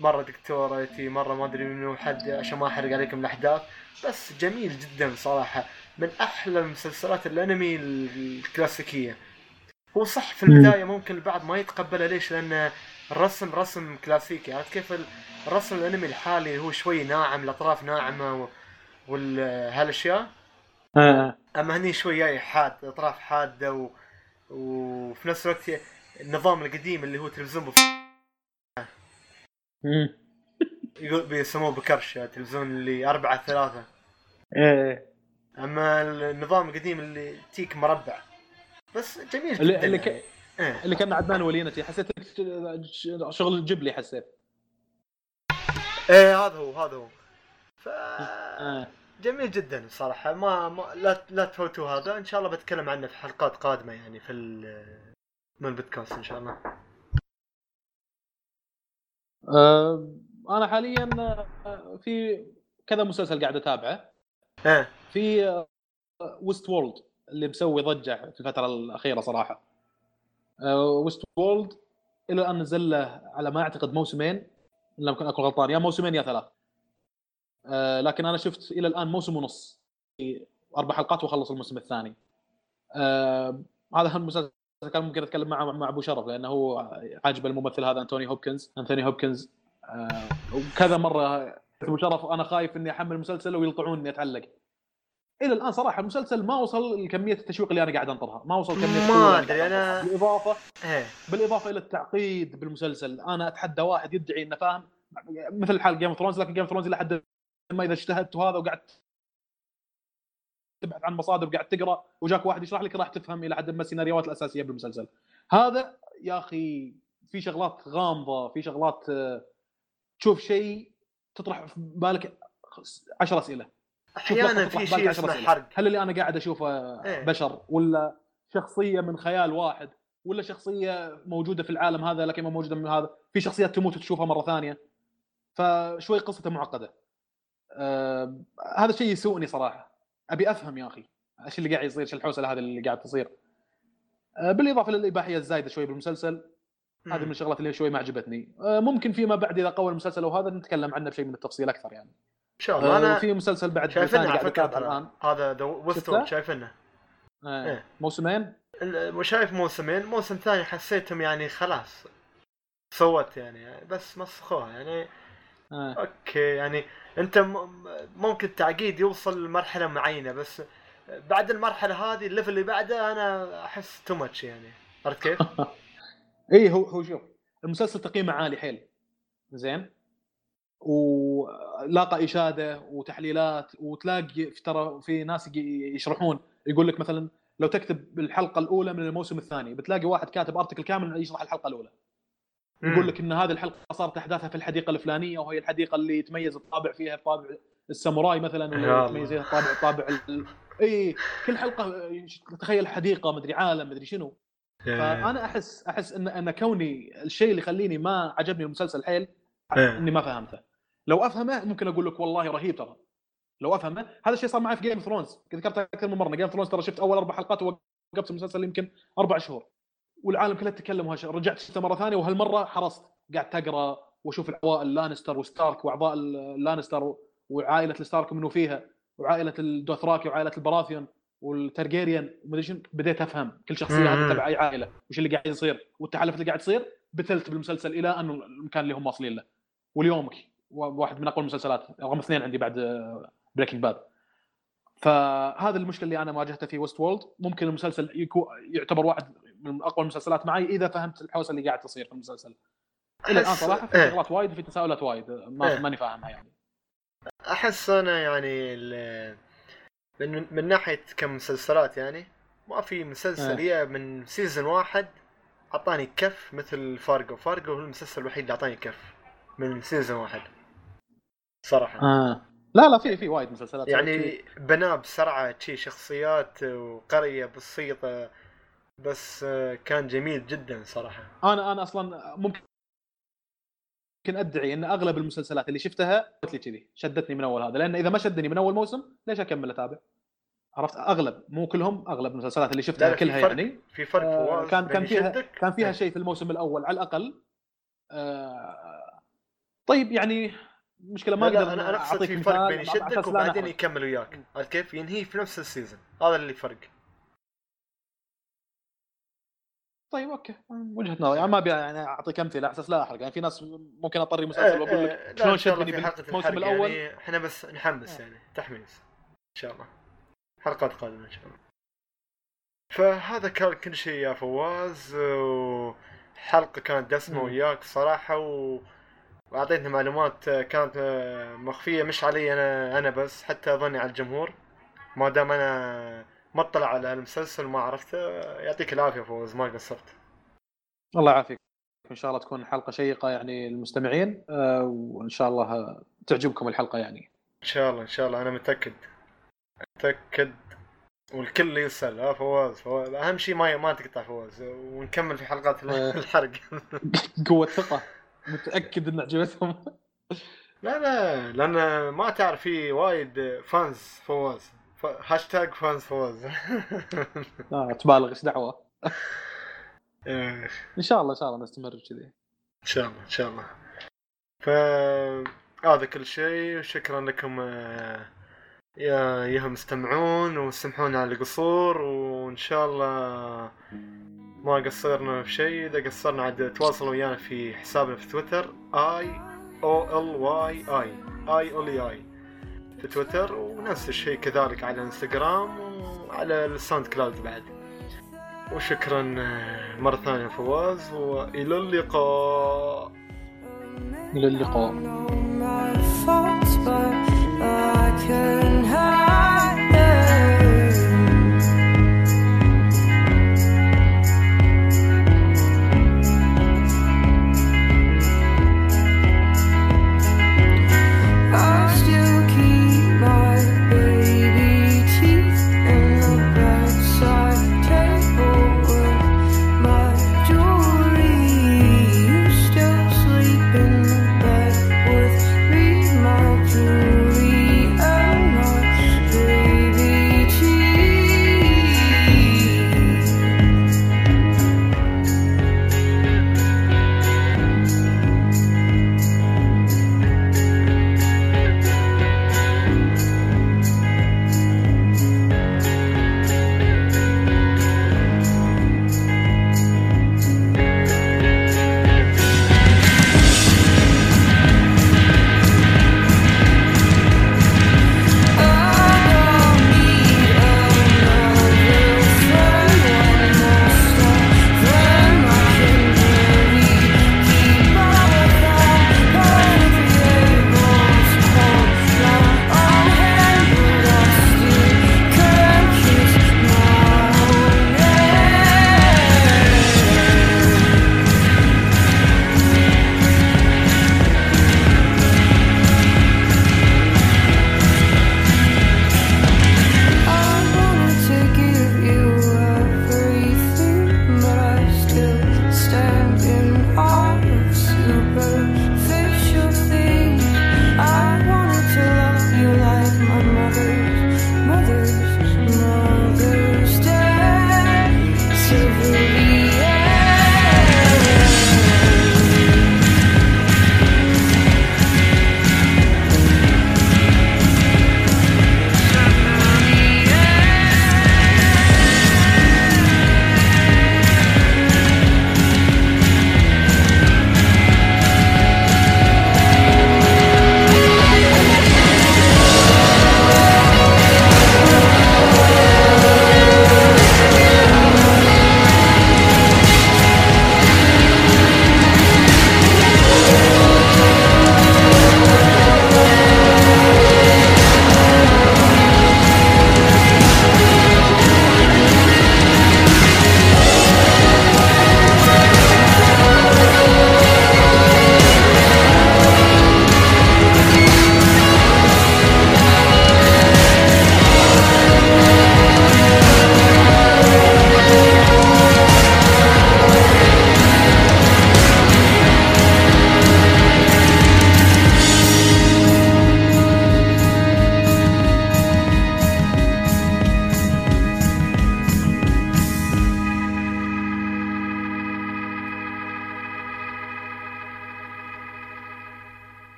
مرة دكتورتي مرة ما أدري منو حد عشان ما أحرق عليكم الأحداث. بس جميل جدا صراحة من أحلى المسلسلات الأنمي الكلاسيكية. هو صح في البداية ممكن البعض ما يتقبله ليش؟ لأن الرسم رسم كلاسيكي. عرفت كيف ال- الرسم الأنمي الحالي هو شوي ناعم الأطراف ناعمة و... وال هالاشياء آه. أما هني شوي جاي حاد اطراف حادة و... وفي نفس الوقت النظام القديم اللي هو تلفزيون بف... يقول بيسموه بكرش تلفزيون اللي أربعة ثلاثة. إيه. أما النظام القديم اللي تيك مربع. بس جميل اللي جدا اللي, يعني. ك... إيه. اللي كان عدنان ولينتي. حسيتك شغل جبلي حسيت. إيه هذا هو هذا هو. ف آه. جميل جدا صراحة ما, ما لا لا تفوتوا هذا. إن شاء الله بتكلم عنه في حلقات قادمة يعني في ال- من البودكاست إن شاء الله. أنا حاليا آه، في كذا مسلسل قاعد أتابعه. في Westworld اللي مسوي ضجة في الفترة الأخيرة صراحة. Westworld إلى الان نزل له على ما أعتقد موسمين لم أكن أكون غلطان يا موسمين يا ثلاث. آه، لكن أنا شفت إلى الآن موسم ونص أربع حلقات وأخلص الموسم الثاني. آه، هذا المسلسل كان ممكن أتكلم مع مع أبو شرف لأنه هو عاجب الممثل هذا أنتوني هوبكنز. أنتوني هوبكنز آه، وكذا مرة أبو شرف أنا خايف إني أحمل المسلسل ويلطعوني اني أتعلق. إلى الآن صراحة المسلسل ما وصل لكمية التشويق اللي أنا قاعد أنطرها. ما وصل كمية ما أدري أنا. بالاضافه إيه. بالإضافة إلى التعقيد بالمسلسل أنا أتحدى واحد يدعي إنه فاهم. مثل حال Game of Thrones لكن Game of Thrones إلى حد ما إذا اجتهدت وهذا وقعدت تبحث عن مصادر وقاعد تقرأ وجاك واحد يشرح لك راح تفهم إلى حد ما السيناريوهات الأساسية بالمسلسل. هذا يا أخي في شغلات غامضة في شغلات آه، تشوف شيء تطرح في بالك 10 أسئلة. أحيانا في شيء اسمه. حرق. هل اللي أنا قاعد أشوفه إيه. بشر ولا شخصية من خيال واحد ولا شخصية موجودة في العالم هذا لكن ما موجودة من هذا في شخصيات تموت وتشوفها مرة ثانية. فشوي قصته معقدة. آه هذا الشيء يسوءني صراحة. أبي أفهم يا أخي. إيش اللي قاعد يصير؟ إيش الحوسة هذه اللي قاعد تصير؟ آه بالإضافة للإباحية الزايدة شوي بالمسلسل. هذه من الشغلات اللي شوي ما عجبتني. آه ممكن فيما بعد إذا قوى المسلسل وهذا نتكلم عنه بشيء من التفصيل أكثر يعني. إن شاء الله. آه أنا في مسلسل بعد شايفينه على فكرة. الان هذا ذا؟ شايفينه. إيه. موسمين؟ شايف موسمين. موسم ثاني حسيتهم يعني خلاص سوت يعني. بس مسخوها يعني. آه. أوكي يعني أنت ممكن التعقيد يوصل لمرحلة معينة بس بعد المرحلة هذه ال level اللي بعده أنا أحس too much يعني عرفت كيف؟ <laughs> اي هو هو شوف المسلسل تقييمه عالي حيل زين ولاقى إشادة وتحليلات وتلاقي في ترى في ناس يشرحون يقول لك مثلا لو تكتب الحلقة الأولى من الموسم الثاني بتلاقي واحد كاتب article كامل يشرح الحلقة الأولى يقول لك إن هذه الحلقة صارت أحداثها في الحديقة الفلانية وهي الحديقة اللي يتميز الطابع فيها بطابع الساموراي مثلا ولا. يتميز فيها طابع طابع ال... إي كل حلقة تخيل حديقة مدري عالم مدري شنو. فأنا احس أحس ان إن كوني الشيء اللي يخليني ما عجبني المسلسل حيل إيه. إني ما فهمته. لو أفهمه ممكن أقول لك والله رهيب ترى. لو أفهمه هذا الشيء صار معي في Game of Thrones ذكرت أكثر من مرة. Game of Thrones ترى شفت أول أربع حلقات ووقفت المسلسل يمكن أربع شهور. والعالم كله تكلم وهش... رجعت شفته مرة ثانية وهالمرة حرصت. قعدت أقرأ وأشوف العوائل لانستر وستارك وأعضاء لانستر وعائلة الستارك منو فيها وعائلة الدوثراكي وعائلة الباراثيون والتارجاريان ومدري شنو؟ بديت أفهم كل شخصية تبع أي عائلة. وش اللي قاعد يصير؟ والتحالف اللي قاعد يصير ابتليت بالمسلسل إلى انه المكان اللي هم واصلين له. واليومك واحد من أقوى المسلسلات. رقم اثنين عندي بعد Breaking Bad فهذا المشكلة اللي أنا واجهتها في Westworld ممكن المسلسل يكون يعتبر واحد من أقوى المسلسلات معي إذا فهمت الحوسة اللي قاعد تصير في المسلسل إلى الآن صراحة في إيه. شغلات وايد وفي تساؤلات وايد ما إيه. ماني فاهمها يعني أحس أنا يعني من من ناحية كمسلسلات يعني ما في مسلسل إيه. من season واحد أعطاني كف مثل Fargo Fargo هو المسلسل الوحيد اللي أعطاني كف من season واحد صراحة آه. لا لا في في وايد مسلسلات يعني بناه بسرعة شي شخصيات وقرية بسيطة بس كان جميل جدا صراحة. أنا أنا أصلا ممكن ممكن أدعي إن أغلب المسلسلات اللي شفتها قلت لي كذي شدتني من أول هذا. لأن إذا ما شدني من أول موسم ليش أكمل أتابع؟ عرفت؟ أغلب مو كلهم أغلب المسلسلات اللي شفتها كلها يعني في فرق آه كان كان فيها كان فيها شيء في الموسم الأول على الأقل. آه طيب يعني مشكلة ما أقدر أنا أقصد في فرق بين يشدك وبعدين يكمل وياك. عرفت كيف؟ ينهي في نفس ال season هذا اللي فرق. طيب okay. وجهة نظر يعني ما أبي يعني اعطيك امثله على أساس لا أحرق. يعني في ناس ممكن أطري مسلسل وأقول لك إيه، شلون شدني بالموسم الأول. يعني إحنا بس نحمس يعني تحميس. إن شاء الله. حلقات قادمة إن شاء الله. فهذا كان كل شيء يا فواز وحلقة كانت دسمة وياك صراحة و... واعطيتنا معلومات كانت مخفية مش علي أنا أنا بس حتى أظني على الجمهور. ما دام أنا ما اطلع على المسلسل ما عرفته. يعطيك العافية فواز ما قصرت. الله يعافيك. إن شاء الله تكون حلقة شيقة يعني للمستمعين آه، وإن شاء الله تعجبكم الحلقة يعني. إن شاء الله إن شاء الله. أنا متأكد. متأكد. والكل يسأل. ها فواز, فواز. أهم شيء ما ما تقطع فواز. ونكمل في حلقات آه. الحرق. <laughs> قوة ثقة. متأكد إن عجبتهم. لا لا. لأن ما تعرف في وايد fans فواز. hashtag fans فواز. <laughs> آه تبالغ إيش دعوة. <laughs> إيه. إن شاء الله إن شاء الله نستمر كذي. إن شاء الله إن شاء الله. ف هذا كل شيء شكرا لكم آه، يا أيها مستمعون واسمحولنا على القصور وإن شاء الله ما قصرنا في شيء. إذا قصرنا عاد تواصلوا ويانا في حسابنا في تويتر A O L Y A A Oly A في تويتر ونفس الشيء كذلك على إنستغرام وعلى ال SoundCloud بعد. وشكرا آه، مرة ثانية فواز وإلى اللقاء. إلى اللقاء.